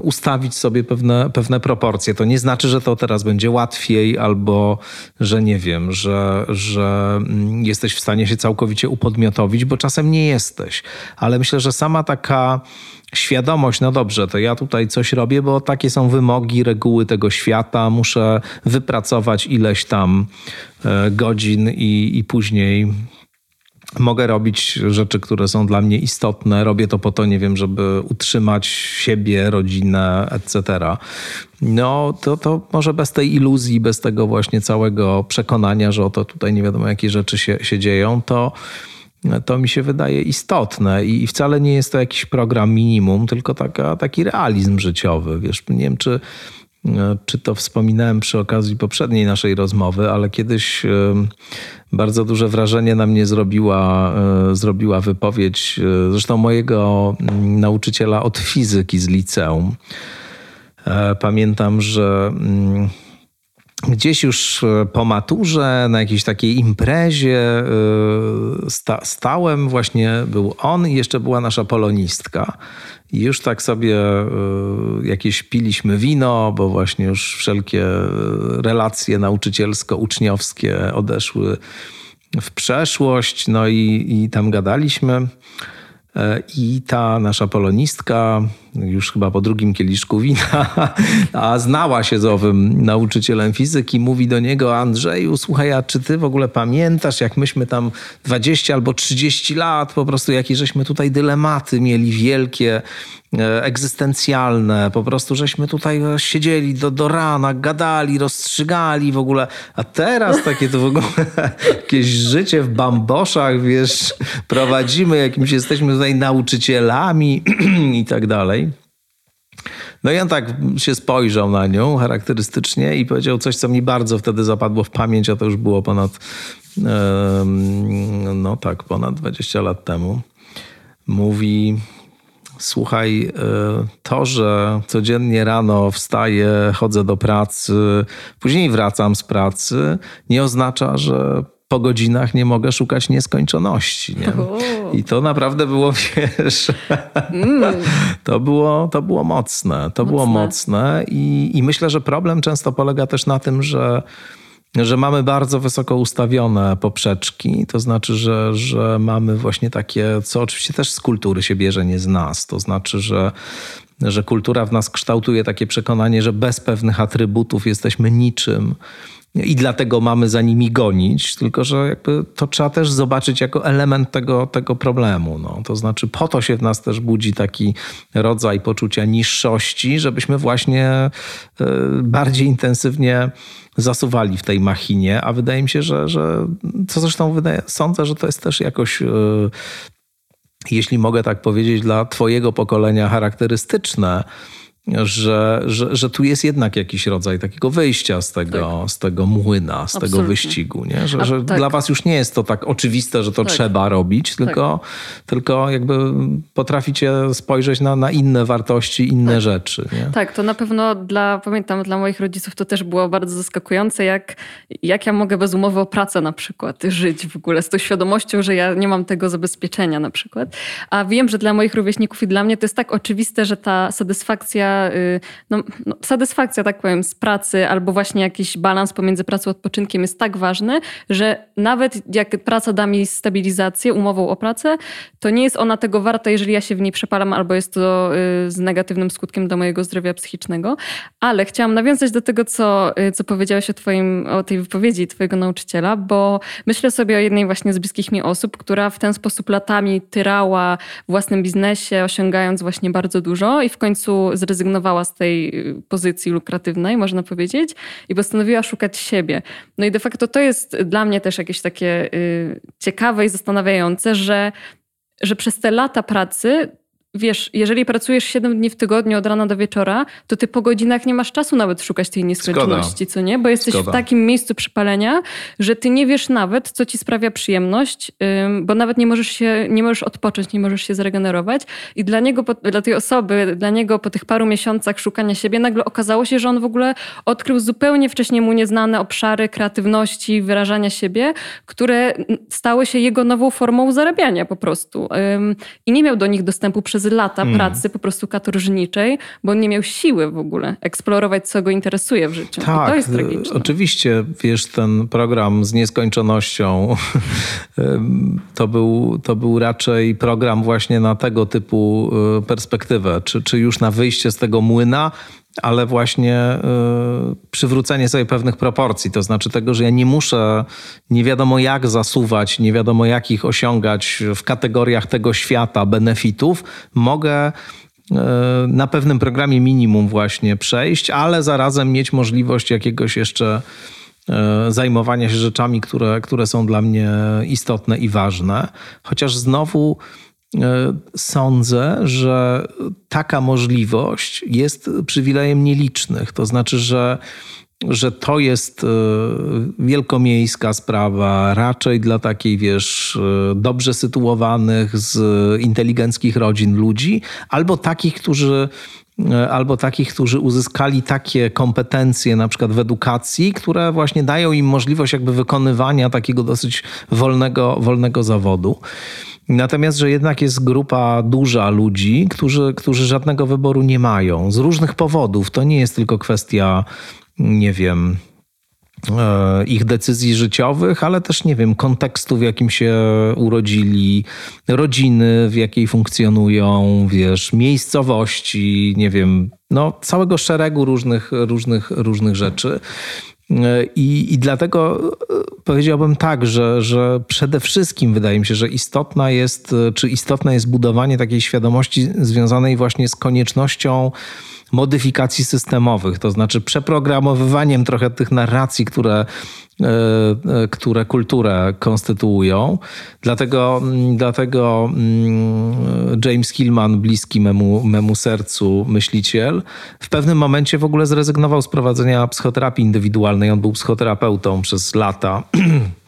ustawić sobie pewne, pewne proporcje. To nie znaczy, że to teraz będzie łatwiej albo, że nie wiem, że, że mm, jesteś w stanie się całkowicie upodmiotowić, bo czasem nie jesteś. Ale myślę, że sama taka świadomość, no dobrze, to ja tutaj coś robię, bo takie są wymogi, reguły tego świata, muszę wypracować ileś tam e, godzin i, i później Mogę robić rzeczy, które są dla mnie istotne. Robię to po to, nie wiem, żeby utrzymać siebie, rodzinę, etc. No, to, to może bez tej iluzji, bez tego właśnie całego przekonania, że oto tutaj nie wiadomo, jakie rzeczy się, się dzieją, to, to mi się wydaje istotne. I, wcale nie jest to jakiś program minimum, tylko taka, taki realizm życiowy. Wiesz, nie wiem, czy czy to wspominałem przy okazji poprzedniej naszej rozmowy, ale kiedyś bardzo duże wrażenie na mnie zrobiła, e, zrobiła wypowiedź e, zresztą mojego mm, nauczyciela od fizyki z liceum. E, pamiętam, że mm, gdzieś już po maturze na jakiejś takiej imprezie sta stałem, właśnie był on i jeszcze była nasza polonistka. I już tak sobie jakieś piliśmy wino, bo właśnie już wszelkie relacje nauczycielsko-uczniowskie odeszły w przeszłość, no i, i tam gadaliśmy. E, I ta nasza polonistka, już chyba po drugim kieliszku wina, a znała się z owym nauczycielem fizyki, mówi do niego: Andrzeju, słuchaj, a czy ty w ogóle pamiętasz, jak myśmy tam 20 albo 30 lat, po prostu jakie żeśmy tutaj dylematy mieli wielkie, e, egzystencjalne, po prostu żeśmy tutaj siedzieli do, do rana, gadali, rozstrzygali w ogóle, a teraz takie to w ogóle jakieś życie w bamboszach, wiesz, prowadzimy, jakimś jesteśmy tutaj nauczycielami i tak dalej. No i on tak się spojrzał na nią charakterystycznie i powiedział coś, co mi bardzo wtedy zapadło w pamięć, a to już było ponad, no tak, ponad 20 lat temu. Mówi, słuchaj, e, to, że codziennie rano wstaję, chodzę do pracy, później wracam z pracy, nie oznacza, że po godzinach nie mogę szukać nieskończoności. Nie? I to naprawdę było, wiesz, mm. to, było, to było mocne. To mocne. było mocne I, i myślę, że problem często polega też na tym, że że mamy bardzo wysoko ustawione poprzeczki, to znaczy, że, że mamy właśnie takie, co oczywiście też z kultury się bierze, nie z nas. To znaczy, że, że kultura w nas kształtuje takie przekonanie, że bez pewnych atrybutów jesteśmy niczym i dlatego mamy za nimi gonić, tylko że jakby to trzeba też zobaczyć jako element tego, tego problemu. No. To znaczy po to się w nas też budzi taki rodzaj poczucia niższości, żebyśmy właśnie y, bardziej intensywnie zasuwali w tej machinie, a wydaje mi się, że, że co zresztą wydaje, sądzę, że to jest też jakoś y, jeśli mogę tak powiedzieć, dla Twojego pokolenia charakterystyczne, że, że, że tu jest jednak jakiś rodzaj takiego wyjścia z tego, tak. z tego młyna, z Absolutnie. tego wyścigu. Nie? Że, że tak. dla was już nie jest to tak oczywiste, że to tak. trzeba robić, tylko, tak. tylko jakby potraficie spojrzeć na, na inne wartości, inne tak. rzeczy. Nie? Tak, to na pewno dla, pamiętam, dla moich rodziców to też było bardzo zaskakujące, jak, jak ja mogę bez umowy o pracę na przykład żyć w ogóle, z tą świadomością, że ja nie mam tego zabezpieczenia na przykład. A wiem, że dla moich rówieśników i dla mnie to jest tak oczywiste, że ta satysfakcja Y, no, no, satysfakcja, tak powiem, z pracy albo właśnie jakiś balans pomiędzy pracą a odpoczynkiem jest tak ważny, że nawet jak praca da mi stabilizację umową o pracę, to nie jest ona tego warta, jeżeli ja się w niej przepalam albo jest to y, z negatywnym skutkiem dla mojego zdrowia psychicznego. Ale chciałam nawiązać do tego, co, y, co powiedziałeś o, twoim, o tej wypowiedzi twojego nauczyciela, bo myślę sobie o jednej właśnie z bliskich mi osób, która w ten sposób latami tyrała w własnym biznesie, osiągając właśnie bardzo dużo i w końcu zrezygnowała zrezygnowała z tej y, pozycji lukratywnej, można powiedzieć, i postanowiła szukać siebie. No i de facto to jest dla mnie też jakieś takie y, ciekawe i zastanawiające, że, że przez te lata pracy wiesz, jeżeli pracujesz 7 dni w tygodniu od rana do wieczora, to ty po godzinach nie masz czasu nawet szukać tej nieskończoności, co nie? Bo jesteś Zgoda. w takim miejscu przypalenia, że ty nie wiesz nawet, co ci sprawia przyjemność, bo nawet nie możesz się, nie możesz odpocząć, nie możesz się zregenerować. I dla niego, dla tej osoby, dla niego po tych paru miesiącach szukania siebie, nagle okazało się, że on w ogóle odkrył zupełnie wcześniej mu nieznane obszary kreatywności, wyrażania siebie, które stały się jego nową formą zarabiania po prostu. I nie miał do nich dostępu przez lata mm. pracy po prostu katorżniczej, bo on nie miał siły w ogóle eksplorować, co go interesuje w życiu. Tak, I to jest tragiczne. Oczywiście, wiesz, ten program z nieskończonością to był, to był raczej program właśnie na tego typu y, perspektywę, czy, czy już na wyjście z tego młyna, ale właśnie y, przywrócenie sobie pewnych proporcji, to znaczy tego, że ja nie muszę nie wiadomo jak zasuwać, nie wiadomo jakich osiągać w kategoriach tego świata benefitów, mogę y, na pewnym programie minimum właśnie przejść, ale zarazem mieć możliwość jakiegoś jeszcze y, zajmowania się rzeczami, które, które są dla mnie istotne i ważne. Chociaż znowu E, sądzę, że taka możliwość jest przywilejem nielicznych. To znaczy, że że to jest e, wielkomiejska sprawa, raczej dla takiej, wiesz, e, dobrze sytuowanych, z inteligenckich rodzin ludzi, albo takich, którzy albo takich, którzy uzyskali takie kompetencje, na przykład w edukacji, które właśnie dają im możliwość jakby wykonywania takiego dosyć wolnego, wolnego zawodu. Natomiast, że jednak jest grupa duża ludzi, którzy, którzy żadnego wyboru nie mają z różnych powodów. To nie jest tylko kwestia, nie wiem, e, ich decyzji życiowych, ale też, nie wiem, kontekstu, w jakim się urodzili, rodziny, w jakiej funkcjonują, wiesz, miejscowości, nie wiem, no, całego szeregu różnych, różnych, różnych rzeczy. I, I dlatego e, powiedziałbym tak, że, że przede wszystkim wydaje mi się, że istotna jest, czy istotne jest budowanie takiej świadomości związanej właśnie z koniecznością modyfikacji systemowych, to znaczy przeprogramowywaniem trochę tych narracji, które E, e, które kulturę konstytuują. Dlatego, mm, dlatego mm, James Hillman, bliski memu, memu sercu myśliciel, w pewnym momencie w ogóle zrezygnował z prowadzenia psychoterapii indywidualnej. On był psychoterapeutą przez lata.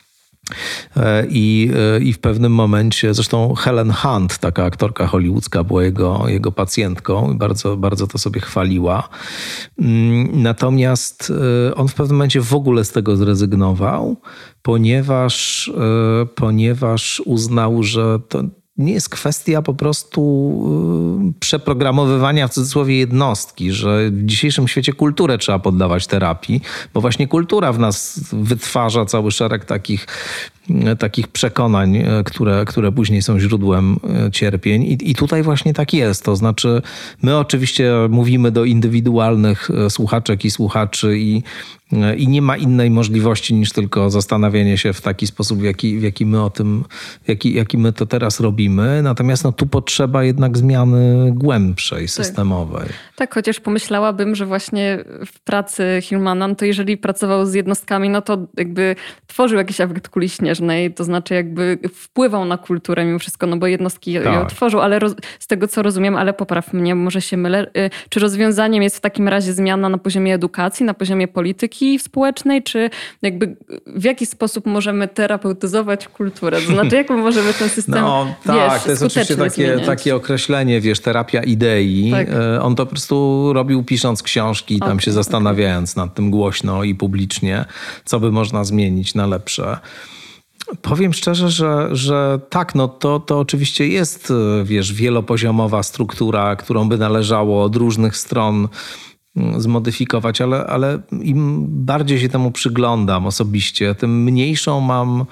E, I, e, I w pewnym momencie, zresztą Helen Hunt, taka aktorka hollywoodzka, była jego, jego pacjentką i bardzo, bardzo to sobie chwaliła. Mm, natomiast e, on w pewnym momencie w ogóle z tego zrezygnował, ponieważ, ponieważ uznał, że to nie jest kwestia po prostu y, przeprogramowywania w cudzysłowie jednostki, że w dzisiejszym świecie kulturę trzeba poddawać terapii, bo właśnie kultura w nas wytwarza cały szereg takich takich przekonań, e, które, które później są źródłem cierpień. I, I tutaj właśnie tak jest. To znaczy, my oczywiście mówimy do indywidualnych słuchaczek i słuchaczy i, i nie ma innej możliwości niż tylko zastanawianie się w taki sposób, w jaki, w jaki my o tym, jaki, jaki my to teraz robimy. Natomiast no, tu potrzeba jednak zmiany głębszej, tak. systemowej. Tak. chociaż pomyślałabym, że właśnie w pracy Hillmanem, to jeżeli pracował z jednostkami, no to jakby tworzył jakiś efekt kuli śnieżnej, to znaczy jakby wpływał na kulturę mimo wszystko, no bo jednostki tak. ją tworzą, ale roz, z tego co rozumiem, ale popraw mnie, może się mylę, y, czy rozwiązaniem jest w takim razie zmiana na poziomie edukacji, na poziomie polityki, polityki społecznej, czy jakby w jaki sposób możemy terapeutyzować kulturę? To znaczy, jak możemy ten system No tak, wiesz, to jest oczywiście takie, takie określenie, wiesz, terapia idei. Tak. E, on to po prostu robił pisząc książki, tam okay, się zastanawiając okay. nad tym głośno i publicznie, co by można zmienić na lepsze. Powiem szczerze, że, że tak, no to, to oczywiście jest, wiesz, wielopoziomowa struktura, którą by należało od różnych stron zmodyfikować, ale, ale im bardziej się temu przyglądam osobiście, tym mniejszą mam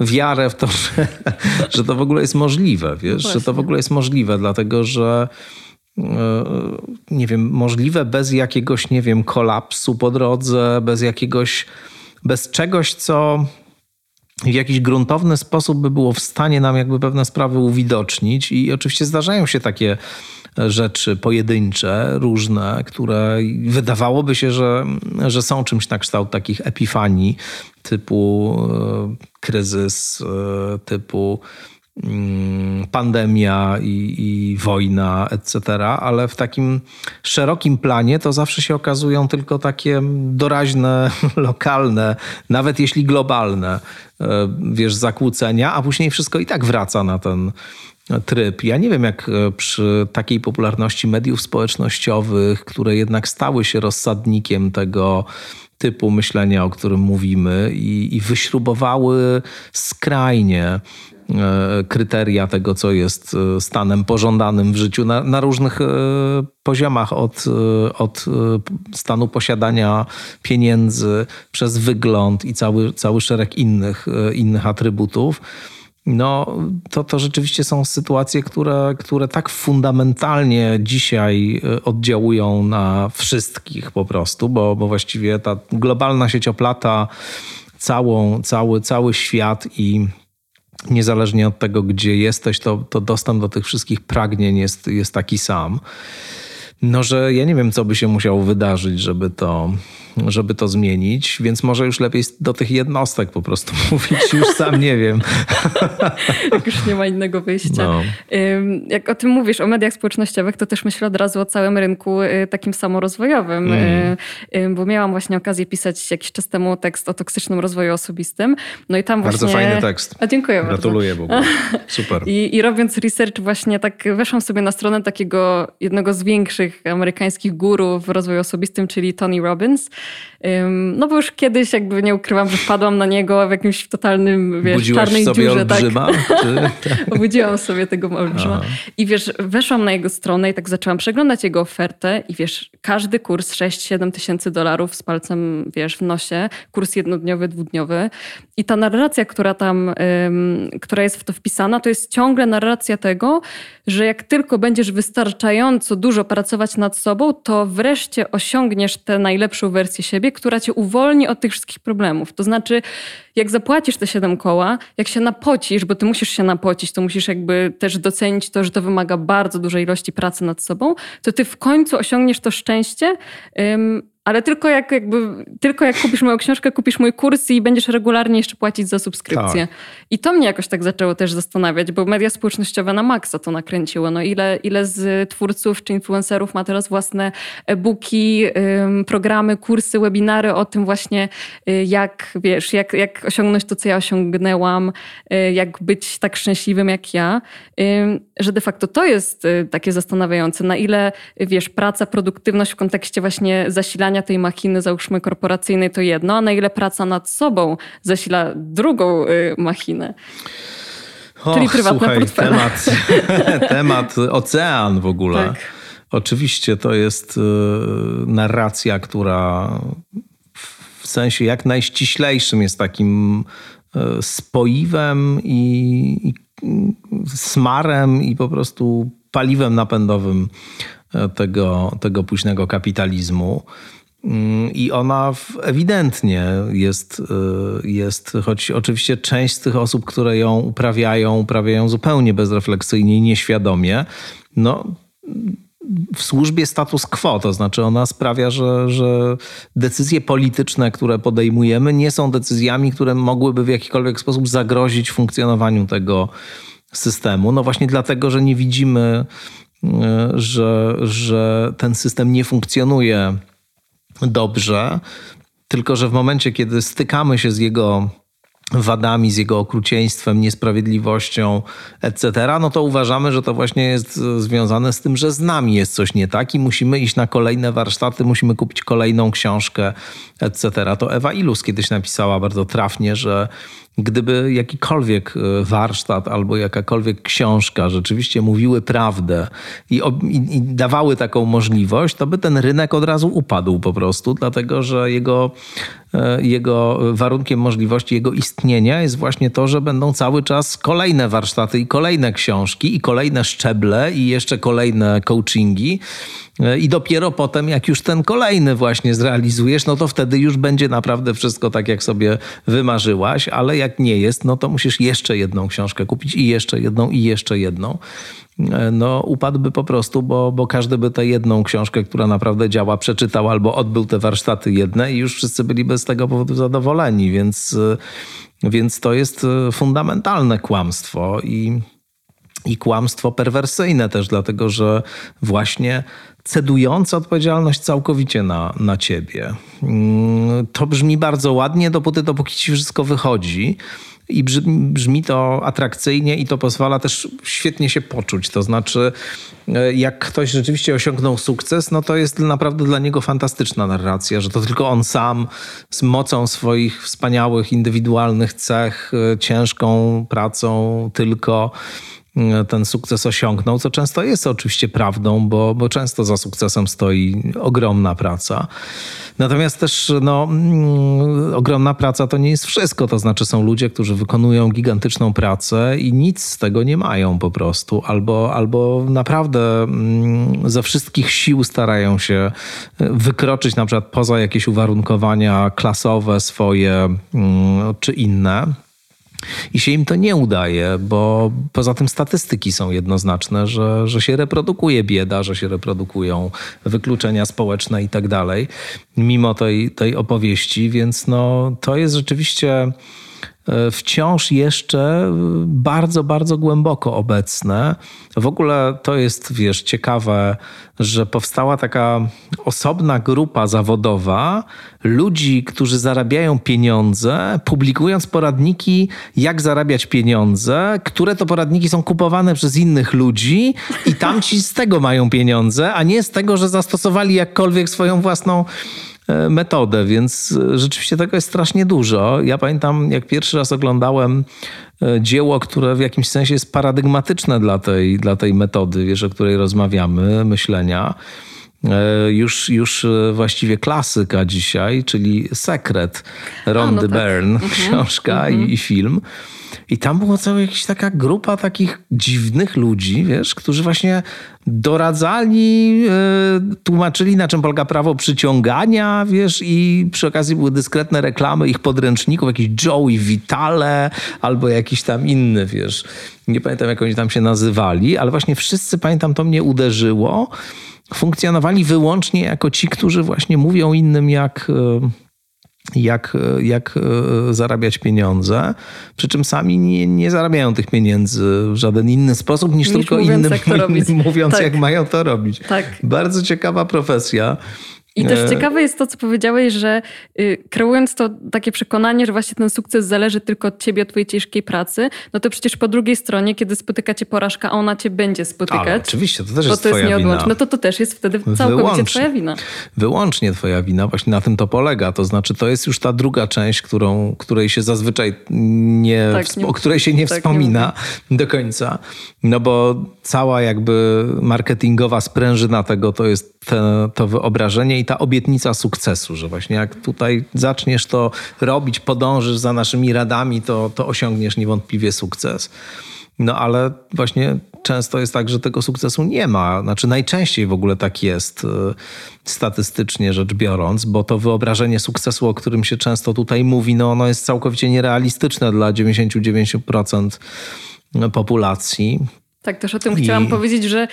wiarę w to, że, że to w ogóle jest możliwe, wiesz, no że to w ogóle jest możliwe, dlatego że e, nie wiem, możliwe bez jakiegoś, nie wiem, kolapsu po drodze, bez jakiegoś, bez czegoś, co w jakiś gruntowny sposób by było w stanie nam jakby pewne sprawy uwidocznić. I oczywiście zdarzają się takie rzeczy pojedyncze, różne, które wydawałoby się, że, że są czymś na kształt takich epifanii typu e, kryzys, e, typu pandemia i, i, wojna, etc., ale w takim szerokim planie to zawsze się okazują tylko takie doraźne, lokalne, nawet jeśli globalne, e, wiesz, zakłócenia, a później wszystko i tak wraca na ten, tryb. Ja nie wiem, jak e, przy takiej popularności mediów społecznościowych, które jednak stały się rozsadnikiem tego typu myślenia, o którym mówimy, i, i wyśrubowały skrajnie kryteria tego, co jest e, stanem pożądanym w życiu na, na różnych poziomach, od, od stanu posiadania pieniędzy, przez wygląd i cały, cały szereg innych, innych atrybutów. No to, to rzeczywiście są sytuacje, które, które tak fundamentalnie dzisiaj e, oddziałują na wszystkich po prostu, bo, bo właściwie ta globalna sieć oplata całą, cały, cały świat i niezależnie od tego, gdzie jesteś, to, to dostęp do tych wszystkich pragnień jest, jest taki sam. No, że ja nie wiem, co by się musiało wydarzyć, żeby to, żeby to zmienić, więc może już lepiej do tych jednostek po prostu mówić, już sam nie wiem. Jak już nie ma innego wyjścia. No. Jak o tym mówisz, o mediach społecznościowych, to też myślę od razu o całym rynku y, takim samorozwojowym, mm. bo miałam właśnie okazję pisać jakiś czas temu tekst o toksycznym rozwoju osobistym. No i tam bardzo właśnie... fajny tekst. A dziękuję Gratuluję bardzo. Gratuluję Super. I, I robiąc research właśnie tak weszłam sobie na stronę takiego jednego z większych amerykańskich guru w rozwoju osobistym, czyli Tony Robbins. No bo już kiedyś jakby nie ukrywam, że wpadłam na niego w jakimś totalnym, wiesz, Budziłaś czarnej sobie dziurze. Olbrzyma, tak. Obudziłam sobie tego olbrzyma. I wiesz, weszłam na jego stronę i tak zaczęłam przeglądać jego ofertę i wiesz, każdy kurs 6-7 tysięcy dolarów z palcem, wiesz, w nosie, kurs jednodniowy, dwudniowy. I ta narracja, która tam, która jest w to wpisana, to jest ciągle narracja tego, że jak tylko będziesz wystarczająco dużo pracować nad sobą, to wreszcie osiągniesz tę najlepszą wersję siebie, która cię uwolni od tych wszystkich problemów. To znaczy, jak zapłacisz te siedem koła, jak się napocisz, bo ty musisz się napocić, to musisz jakby też docenić to, że to wymaga bardzo dużej ilości pracy nad sobą, to ty w końcu osiągniesz to szczęście. Ale tylko jak, jakby, tylko jak kupisz moją książkę, kupisz mój kurs i będziesz regularnie jeszcze płacić za subskrypcję. Tak. I to mnie jakoś tak zaczęło też zastanawiać, bo media społecznościowe na maksa to nakręciło. No ile, ile z twórców czy influencerów ma teraz własne e-booki, programy, kursy, webinary o tym właśnie, y, jak wiesz, jak, jak osiągnąć to, co ja osiągnęłam, y, jak być tak szczęśliwym jak ja, że de facto to jest y, takie zastanawiające, na ile wiesz, praca, produktywność w kontekście właśnie zasilania tej machiny, załóżmy korporacyjnej, to jedno, a na ile praca nad sobą zasila drugą y, machinę? Och, Czyli prywatne słuchaj, portfele. Temat, temat ocean w ogóle. Tak. Oczywiście to jest y, narracja, która w sensie jak najściślejszym jest takim y, spoiwem i, i smarem i po prostu paliwem napędowym y, tego, tego późnego kapitalizmu. Mm, I ona ewidentnie jest, y, jest, choć oczywiście część z tych osób, które ją uprawiają, uprawiają zupełnie bezrefleksyjnie i nieświadomie, no, w służbie status quo. To znaczy, ona sprawia, że, że decyzje polityczne, które podejmujemy, nie są decyzjami, które mogłyby w jakikolwiek sposób zagrozić funkcjonowaniu tego systemu. No właśnie dlatego, że nie widzimy, y, że, że ten system nie funkcjonuje dobrze, tylko że w momencie, kiedy stykamy się z jego wadami, z jego okrucieństwem, niesprawiedliwością, etc., no to uważamy, że to właśnie jest związane z tym, że z nami jest coś nie tak i musimy iść na kolejne warsztaty, musimy kupić kolejną książkę, etc. To Ewa Ilus kiedyś napisała bardzo trafnie, że gdyby jakikolwiek e, warsztat albo jakakolwiek książka rzeczywiście mówiły prawdę i, i, i, dawały taką możliwość, to by ten rynek od razu upadł po prostu, dlatego że jego, jego warunkiem możliwości, jego istnienia jest właśnie to, że będą cały czas kolejne warsztaty i kolejne książki i kolejne szczeble i jeszcze kolejne coachingi i dopiero potem, jak już ten kolejny właśnie zrealizujesz, no to wtedy już będzie naprawdę wszystko tak, jak sobie wymarzyłaś, ale jak nie jest, no to musisz jeszcze jedną książkę kupić i jeszcze jedną i jeszcze jedną. No upadłby po prostu, bo, bo każdy by tę jedną książkę, która naprawdę działa, przeczytał albo odbył te warsztaty jedne i już wszyscy byliby z tego powodu zadowoleni, więc, więc to jest fundamentalne kłamstwo i i kłamstwo perwersyjne też, dlatego że właśnie cedujące odpowiedzialność całkowicie na, na ciebie. Mm, to brzmi bardzo ładnie, dopóty, dopóki ci wszystko wychodzi. I brzmi to atrakcyjnie i to pozwala też świetnie się poczuć. To znaczy, e, jak ktoś rzeczywiście osiągnął sukces, no to jest naprawdę dla niego fantastyczna narracja, że to tylko on sam z mocą swoich wspaniałych, indywidualnych cech, e, ciężką pracą tylko ten sukces osiągnął, co często jest oczywiście prawdą, bo, bo często za sukcesem stoi ogromna praca. Natomiast też no, mm, ogromna praca to nie jest wszystko. To znaczy są ludzie, którzy wykonują gigantyczną pracę i nic z tego nie mają po prostu. Albo, albo naprawdę mm, ze wszystkich sił starają się wykroczyć na przykład poza jakieś uwarunkowania klasowe swoje mm, czy inne. I się im to nie udaje, bo poza tym statystyki są jednoznaczne, że, że się reprodukuje bieda, że się reprodukują wykluczenia społeczne i tak dalej, mimo tej, tej opowieści, więc no, to jest rzeczywiście wciąż jeszcze bardzo, bardzo głęboko obecne. W ogóle to jest, wiesz, ciekawe, że powstała taka osobna grupa zawodowa ludzi, którzy zarabiają pieniądze, publikując poradniki, jak zarabiać pieniądze, które to poradniki są kupowane przez innych ludzi i tamci z tego mają pieniądze, a nie z tego, że zastosowali jakkolwiek swoją własną E, metodę, więc e, rzeczywiście tego jest strasznie dużo. Ja pamiętam, jak pierwszy raz oglądałem e, dzieło, które w jakimś sensie jest paradygmatyczne dla tej, dla tej metody, wiesz, o której rozmawiamy, myślenia. Już, już właściwie klasyka dzisiaj, czyli Sekret Rondy no tak. Byrne, mhm. książka i, mhm. i film. I tam była cała jakaś taka grupa takich dziwnych ludzi, wiesz, którzy właśnie doradzali, yy, tłumaczyli, na czym polega prawo przyciągania, wiesz, i przy okazji były dyskretne reklamy ich podręczników, jakiś Joey Vitale albo jakiś tam inny, wiesz. Nie pamiętam, jak oni tam się nazywali, ale właśnie wszyscy, pamiętam, to mnie uderzyło. Funkcjonowali wyłącznie jako ci, którzy właśnie mówią innym, jak... Jak, jak e, zarabiać pieniądze, przy czym sami nie, nie zarabiają tych pieniędzy w żaden inny sposób niż, niż tylko mówiąc, innym jak mówiąc, tak. jak mają to robić. Tak. Bardzo ciekawa profesja. I też e... ciekawe jest to, co powiedziałeś, że y, kreując to takie przekonanie, że właśnie ten sukces zależy tylko od ciebie, od twojej ciężkiej pracy, no to przecież po drugiej stronie, kiedy spotyka cię porażka, a ona cię będzie spotykać. Ale oczywiście, to też jest to twoja jest wina. No to to też jest wtedy całkowicie Wyłącznie. twoja wina. Wyłącznie twoja wina. Właśnie na tym to polega. To znaczy, to jest już ta druga część, którą, której się zazwyczaj nie, tak, nie o której się nie tak, wspomina nie do końca. No bo cała jakby marketingowa sprężyna tego to jest te, to wyobrażenie i ta obietnica sukcesu, że właśnie jak tutaj zaczniesz to robić, podążysz za naszymi radami, to, to osiągniesz niewątpliwie sukces. No ale właśnie często jest tak, że tego sukcesu nie ma. Znaczy najczęściej w ogóle tak jest y, statystycznie rzecz biorąc, bo to wyobrażenie sukcesu, o którym się często tutaj mówi, no ono jest całkowicie nierealistyczne dla 99% populacji. Tak, też o tym I... chciałam powiedzieć, że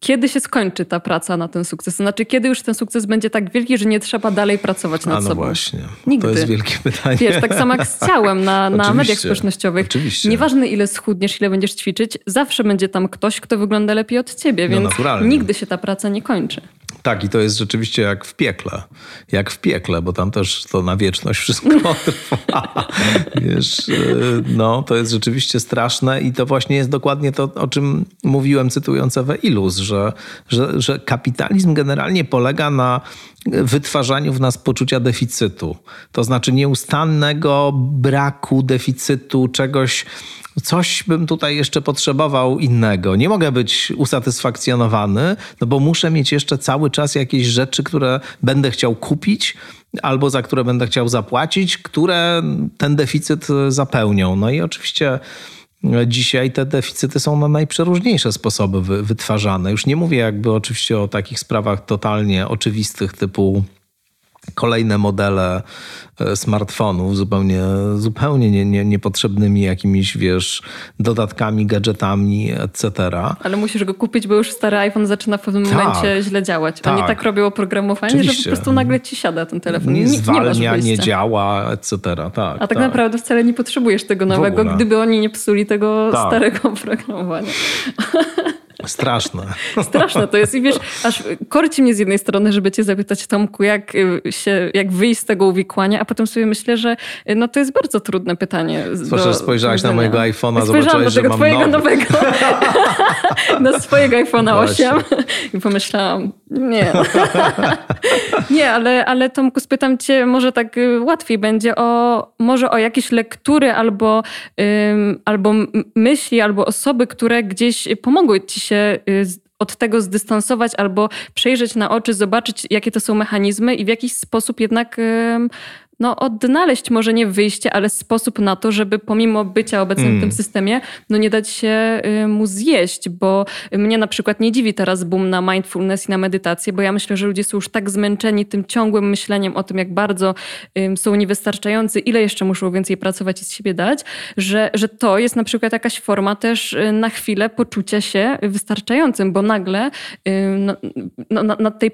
kiedy się skończy ta praca na ten sukces? Znaczy, kiedy już ten sukces będzie tak wielki, że nie trzeba dalej pracować nad A no sobą? właśnie. Nigdy. To jest wielkie pytanie. Wiesz, tak samo jak z ciałem na, na mediach społecznościowych. Oczywiście. Nieważne ile schudniesz, ile będziesz ćwiczyć, zawsze będzie tam ktoś, kto wygląda lepiej od ciebie, no więc no nigdy się ta praca nie kończy. Tak, i to jest rzeczywiście jak w piekle. Jak w piekle, bo tam też to na wieczność wszystko trwa. Wiesz, y, no, to jest rzeczywiście straszne i to właśnie jest dokładnie to, o czym mówiłem, cytując Ewę Ilus, że, że, że kapitalizm generalnie polega na wytwarzaniu w nas poczucia deficytu. To znaczy nieustannego braku, deficytu, czegoś, coś bym tutaj jeszcze potrzebował innego. Nie mogę być usatysfakcjonowany, no bo muszę mieć jeszcze cały czas jakieś rzeczy, które będę chciał kupić albo za które będę chciał zapłacić, które ten deficyt zapełnią. No i oczywiście Dzisiaj te deficyty są na najprzeróżniejsze sposoby wytwarzane. Już nie mówię jakby oczywiście o takich sprawach totalnie oczywistych typu kolejne modele e, smartfonów zupełnie, zupełnie nie, nie, niepotrzebnymi jakimiś, wiesz, dodatkami, gadżetami, etc. Ale musisz go kupić, bo już stary iPhone zaczyna w pewnym tak, momencie źle działać. Tak. Oni tak robią oprogramowanie, Oczywiście. że po prostu nagle ci siada ten telefon. Nie, zwalnia, nie, nie działa, etc. Tak, A tak, tak, naprawdę wcale nie potrzebujesz tego nowego, gdyby oni nie psuli tego tak. starego oprogramowania. Straszne. Straszne to jest. I wiesz, aż korci mnie z jednej strony, żeby cię zapytać, Tomku, jak, y, się, jak wyjść z tego uwikłania, a potem sobie myślę, że y, no to jest bardzo trudne pytanie. Zwłaszcza, że spojrzałaś na mojego iPhone'a, zobaczyłaś, że mam twojego nowy. nowego. na swojego iPhone'a 8 i pomyślałam, nie. nie, ale, ale Tomku, spytam cię, może tak y, łatwiej będzie o, może o jakieś lektury albo, um, albo myśli, albo osoby, które gdzieś pomogły ci się y, od tego zdystansować albo przejrzeć na oczy, zobaczyć, jakie to są mechanizmy i w jakiś sposób jednak no, odnaleźć może nie wyjście, ale sposób na to, żeby pomimo bycia obecnym mm. w tym mm. systemie, no nie dać się y, mu zjeść, bo mnie na przykład nie dziwi teraz boom na mindfulness i na medytację, bo ja myślę, że ludzie są już tak zmęczeni tym ciągłym myśleniem o tym, jak bardzo są niewystarczający, ile jeszcze muszą więcej pracować i z siebie dać, że, że to jest na przykład jakaś forma też y, na chwilę poczucia się wystarczającym, bo nagle no, no, na tej,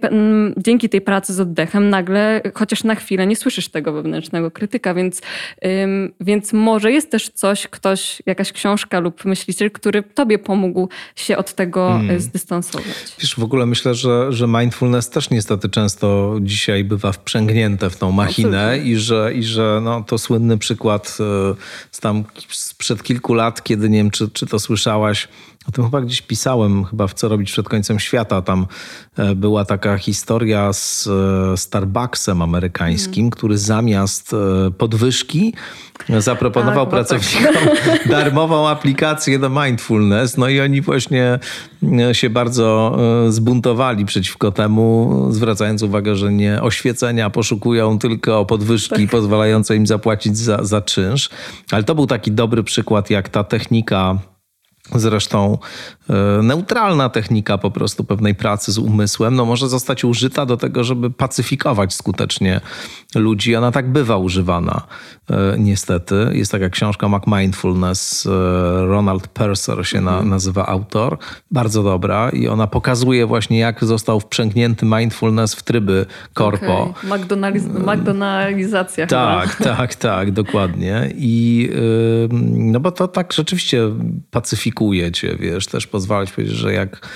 dzięki tej pracy z oddechem nagle, chociaż na chwilę nie słyszysz tego wewnętrznego krytyka, więc, ym, więc może jest też coś, ktoś, jakaś książka lub myśliciel, który tobie pomógł się od tego hmm. zdystansować. Wiesz, w ogóle myślę, że, że mindfulness też niestety często dzisiaj bywa wprzęgnięte w tą machinę i że, i że no, to słynny przykład e, z tam sprzed kilku lat, kiedy nie wiem, czy, czy to słyszałaś, o tym chyba gdzieś pisałem, chyba w Co robić przed końcem świata. Tam e, była taka historia z e, Starbucksem amerykańskim, mm. który zamiast e, podwyżki zaproponował tak, pracownikom tak. darmową aplikację do mindfulness. No i oni właśnie się bardzo zbuntowali przeciwko temu, zwracając uwagę, że nie oświecenia poszukują tylko podwyżki tak. pozwalające im zapłacić za, za czynsz. Ale to był taki dobry przykład, jak ta technika Zresztą e, neutralna technika po prostu pewnej pracy z umysłem no może zostać użyta do tego, żeby pacyfikować skutecznie ludzi. Ona tak bywa używana niestety. Jest taka książka Mac Mindfulness, e, Ronald Purser się na, mhm. nazywa autor. Bardzo dobra i ona pokazuje właśnie jak został wprzęgnięty mindfulness w tryby korpo. Okay. McDonaldizacja Tak, chyba. tak, tak, dokładnie. I no bo to tak rzeczywiście pacyfikuje cię, wiesz, też pozwala ci powiedzieć, że jak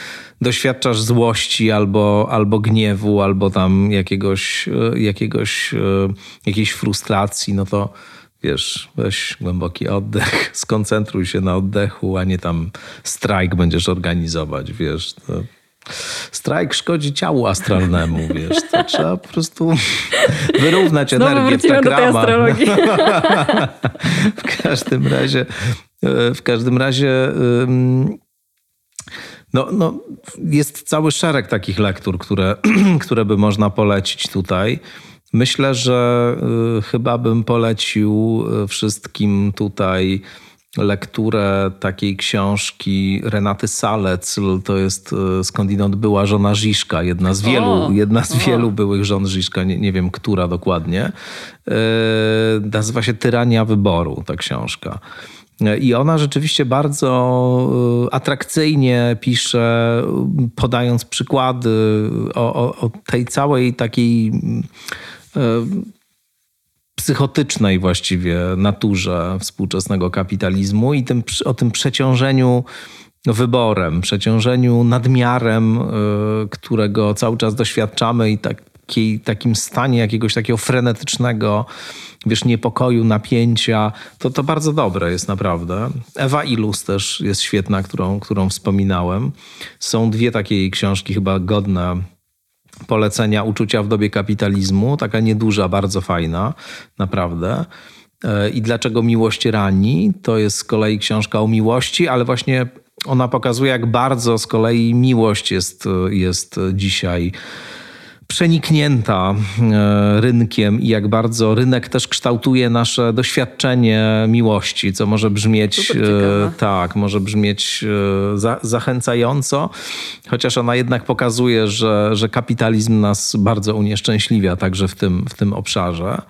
doświadczasz złości albo, albo gniewu, albo tam jakiegoś, e, jakiegoś, e, jakiejś frustracji, no to wiesz, weź głęboki oddech, skoncentruj się na oddechu, a nie tam strajk będziesz organizować, wiesz. To strajk szkodzi ciału astralnemu, wiesz. To trzeba po prostu wyrównać Znowu energię w takramach. w każdym razie, e, w każdym razie no, no, jest cały szereg takich lektur, które, które by można polecić tutaj. Myślę, że y, chyba bym polecił y, wszystkim tutaj lekturę takiej książki Renaty Salec. To jest y, skądinąd była żona Żiszka, jedna z wielu, o, jedna z wielu byłych żon Żiszka, nie, nie wiem która dokładnie. Nazywa się Tyrania Wyboru ta książka. I ona rzeczywiście bardzo y, atrakcyjnie pisze, podając przykłady o, o, o tej całej takiej y, psychotycznej właściwie naturze współczesnego kapitalizmu i tym, o tym przeciążeniu wyborem, przeciążeniu nadmiarem, y, którego cały czas doświadczamy i taki, takim stanie jakiegoś takiego frenetycznego wiesz, niepokoju, napięcia, to to bardzo dobre jest naprawdę. Ewa Ilus też jest świetna, którą, którą wspominałem. Są dwie takie jej książki chyba godne polecenia Uczucia w dobie kapitalizmu. Taka nieduża, bardzo fajna, naprawdę. E, I dlaczego miłość rani? To jest z kolei książka o miłości, ale właśnie ona pokazuje, jak bardzo z kolei miłość jest, jest dzisiaj przeniknięta e, rynkiem i jak bardzo rynek też kształtuje nasze doświadczenie miłości, co może brzmieć e, tak, może brzmieć e, za, zachęcająco, chociaż ona jednak pokazuje, że, że kapitalizm nas bardzo unieszczęśliwia także w tym, w tym obszarze.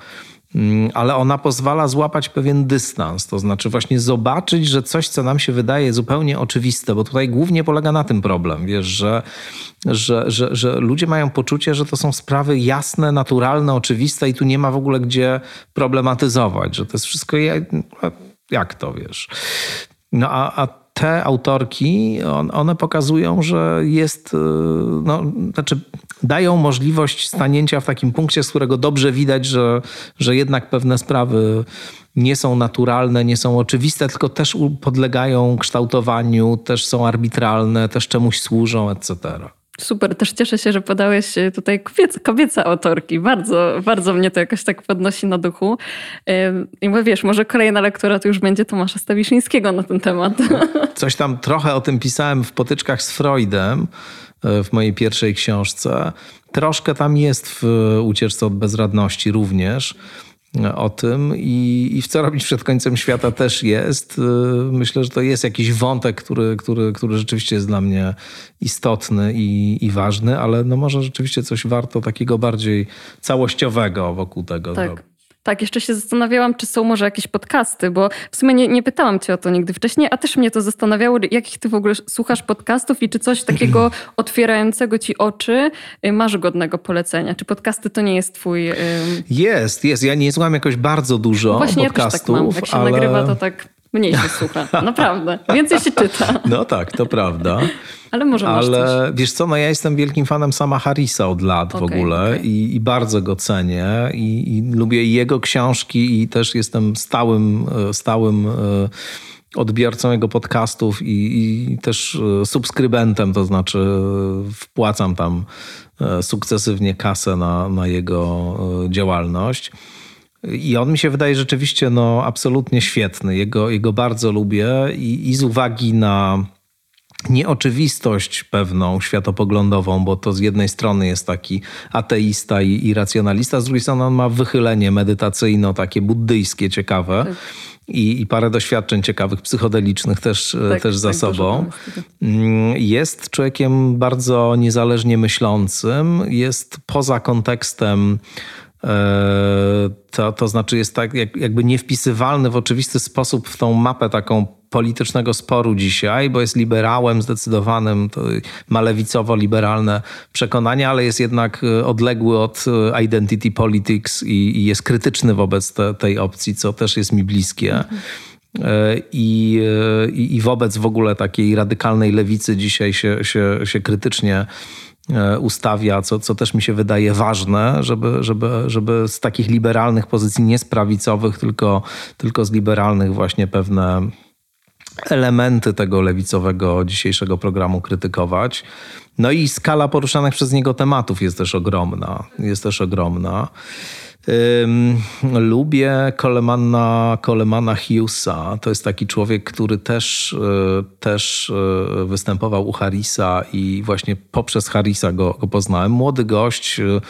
Mm, ale ona pozwala złapać pewien dystans, to znaczy właśnie zobaczyć, że coś, co nam się wydaje zupełnie oczywiste, bo tutaj głównie polega na tym problem, wiesz, że, że, że, że ludzie mają poczucie, że to są sprawy jasne, naturalne, oczywiste i tu nie ma w ogóle gdzie problematyzować, że to jest wszystko jak to, wiesz. No a, a te autorki, one pokazują, że jest, y, no, znaczy dają możliwość stanięcia w takim punkcie, z którego dobrze widać, że, że jednak pewne sprawy nie są naturalne, nie są oczywiste, tylko też podlegają kształtowaniu, też są arbitralne, też czemuś służą, etc. Super, też cieszę się, że podałeś e, tutaj kobiece, kobiece autorki. Bardzo, bardzo mnie to jakoś tak podnosi na duchu. I mówię, wiesz, może kolejna lektura to już będzie Tomasza Stawiszyńskiego na ten temat. Coś tam trochę o tym pisałem w potyczkach z Freudem e, w mojej pierwszej książce. Troszkę tam jest w Ucieczce od bezradności również o tym i, i w co robić przed końcem świata też jest. Y, myślę, że to jest jakiś wątek, który, który, który rzeczywiście jest dla mnie istotny i, i ważny, ale no może rzeczywiście coś warto takiego bardziej całościowego wokół tego tak. zrobić. Tak, jeszcze się zastanawiałam, czy są może jakieś podcasty, bo w sumie nie, nie pytałam cię o to nigdy wcześniej, a też mnie to zastanawiało, jakich ty w ogóle słuchasz podcastów i czy coś takiego otwierającego ci oczy y, masz godnego polecenia? Czy podcasty to nie jest twój... Jest, jest. Ja nie słucham jakoś bardzo dużo Właśnie podcastów. Ja też tak mam. Jak się ale... nagrywa, to tak mniej się słucha. Naprawdę. Więcej się czyta. No tak, to prawda. Ale może masz Ale coś. wiesz co, no ja jestem wielkim fanem sama Harrisa od lat okay, w ogóle okay. I, I, bardzo go cenię i, i lubię jego książki i też jestem stałym, e, stałym e, odbiorcą jego podcastów i, i, też e, subskrybentem, to znaczy wpłacam tam sukcesywnie kasę na, na jego działalność. I on mi się wydaje rzeczywiście no, absolutnie świetny. Jego, jego bardzo lubię i, i z uwagi na nieoczywistość pewną światopoglądową, bo to z jednej strony jest taki ateista i, i racjonalista, z drugiej strony on ma wychylenie medytacyjno, takie buddyjskie, ciekawe. Tak. I, I, parę doświadczeń ciekawych, psychodelicznych też, e, tak, też za tak, sobą. Mm, jest człowiekiem bardzo niezależnie myślącym, jest poza kontekstem to, to znaczy jest tak jakby niewpisywalny w oczywisty sposób w tą mapę taką politycznego sporu dzisiaj, bo jest liberałem zdecydowanym, to ma lewicowo-liberalne przekonania, ale jest jednak e, odległy od e, identity politics i, i jest krytyczny wobec te, tej opcji, co też jest mi bliskie. Mhm. I, i, i wobec w ogóle takiej radykalnej lewicy dzisiaj się, się, się krytycznie ustawia, co, co też mi się wydaje ważne, żeby, żeby, żeby z takich liberalnych pozycji, nie z prawicowych, tylko, tylko z liberalnych właśnie pewne elementy tego lewicowego dzisiejszego programu krytykować. No i skala poruszanych przez niego tematów jest też ogromna. Jest też ogromna. Lubię Colemana, Colemana Hughesa. To jest taki człowiek, który też, e, też e, występował u Harrisa i właśnie poprzez Harrisa go, go poznałem. Młody gość e,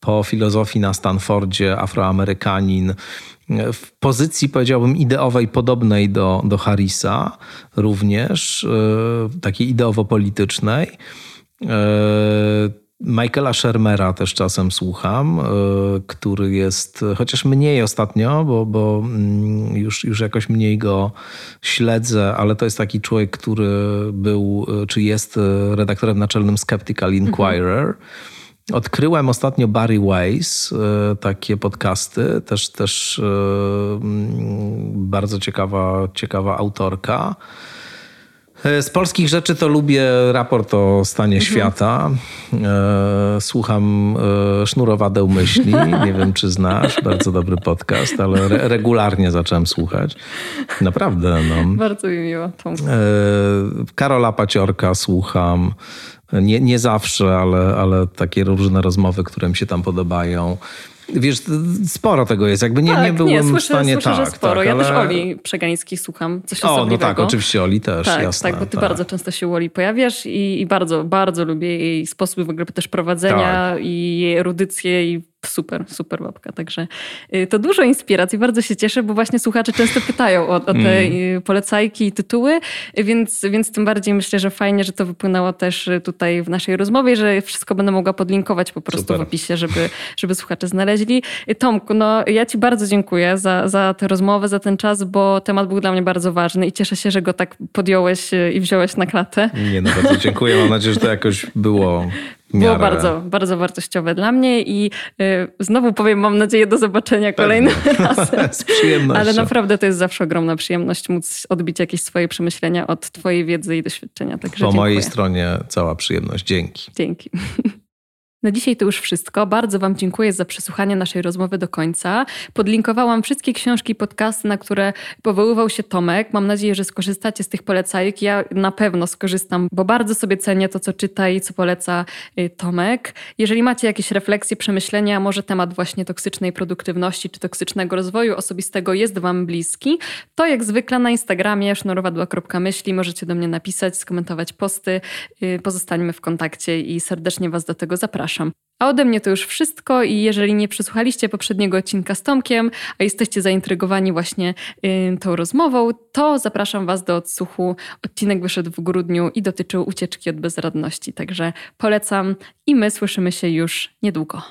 po filozofii na Stanfordzie, afroamerykanin w pozycji, powiedziałbym, ideowej, podobnej do, do Harrisa, również takiej ideowo-politycznej. E, Michaela Shermera też czasem słucham, e, który jest, chociaż mniej ostatnio, bo, bo mm, już, już jakoś mniej go śledzę, ale to jest taki człowiek, który był, czy jest redaktorem naczelnym Skeptical Inquirer. Mhm Odkryłem ostatnio Barry Weiss, e, takie podcasty, też, też e, mm, bardzo ciekawa, ciekawa autorka. E, z polskich rzeczy to lubię raport o stanie mhm. świata. Słucham Sznurowadeł Myśli. Nie wiem, czy znasz. Bardzo dobry podcast, ale re regularnie zacząłem słuchać. Naprawdę. No. Bardzo mi miło. Karola Paciorka słucham. Nie, nie zawsze, ale, ale takie różne rozmowy, które mi się tam podobają. Wiesz, sporo tego jest. Jakby nie, tak, nie byłem nie, słyszę, w stanie słyszę, tak. że sporo. Tak, ja ale... też Oli Przegańskiej słucham. Coś o, no tak, oczywiście Oli też, tak, jasne. Tak, bo ty tak. bardzo często się u Oli pojawiasz i, i, bardzo, bardzo lubię jej sposób w ogóle też prowadzenia tak. i jej erudycję i super, super babka. Także y, to dużo inspiracji. Bardzo się cieszę, bo właśnie słuchacze często pytają o, o te mm. polecajki i tytuły, więc, więc tym bardziej myślę, że fajnie, że to wypłynęło też tutaj w naszej rozmowie, że wszystko będę mogła podlinkować po prostu super. w opisie, żeby, żeby słuchacze znaleźli. Y, Tomku, no ja ci bardzo dziękuję za, za tę rozmowę, za ten czas, bo temat był dla mnie bardzo ważny i cieszę się, że go tak podjąłeś y, i wziąłeś na klatę. Nie, no bardzo dziękuję. Mam nadzieję, że to jakoś było było bardzo, bardzo wartościowe dla mnie i y, znowu powiem, mam nadzieję do zobaczenia kolejnym razem. Z przyjemnością. Ale naprawdę to jest zawsze ogromna przyjemność móc odbić jakieś swoje przemyślenia od twojej wiedzy i doświadczenia. Także po dziękuję. mojej stronie cała przyjemność. Dzięki. Dzięki. Na dzisiaj to już wszystko. Bardzo Wam dziękuję za przesłuchanie naszej rozmowy do końca. Podlinkowałam wszystkie książki podcasty, na które powoływał się Tomek. Mam nadzieję, że skorzystacie z tych polecajek. Ja na pewno skorzystam, bo bardzo sobie cenię to, co czyta i co poleca y, Tomek. Jeżeli macie jakieś refleksje, przemyślenia, może temat właśnie toksycznej produktywności czy toksycznego rozwoju osobistego jest Wam bliski, to jak zwykle na Instagramie sznurowadła.myśli możecie do mnie napisać, skomentować posty. Y, pozostańmy w kontakcie i serdecznie Was do tego zapraszam zapraszam. A ode mnie to już wszystko i jeżeli nie przesłuchaliście poprzedniego odcinka z Tomkiem, a jesteście zaintrygowani właśnie y, tą rozmową, to zapraszam Was do odsłuchu. Odcinek wyszedł w grudniu i dotyczył ucieczki od bezradności, także polecam i my słyszymy się już niedługo.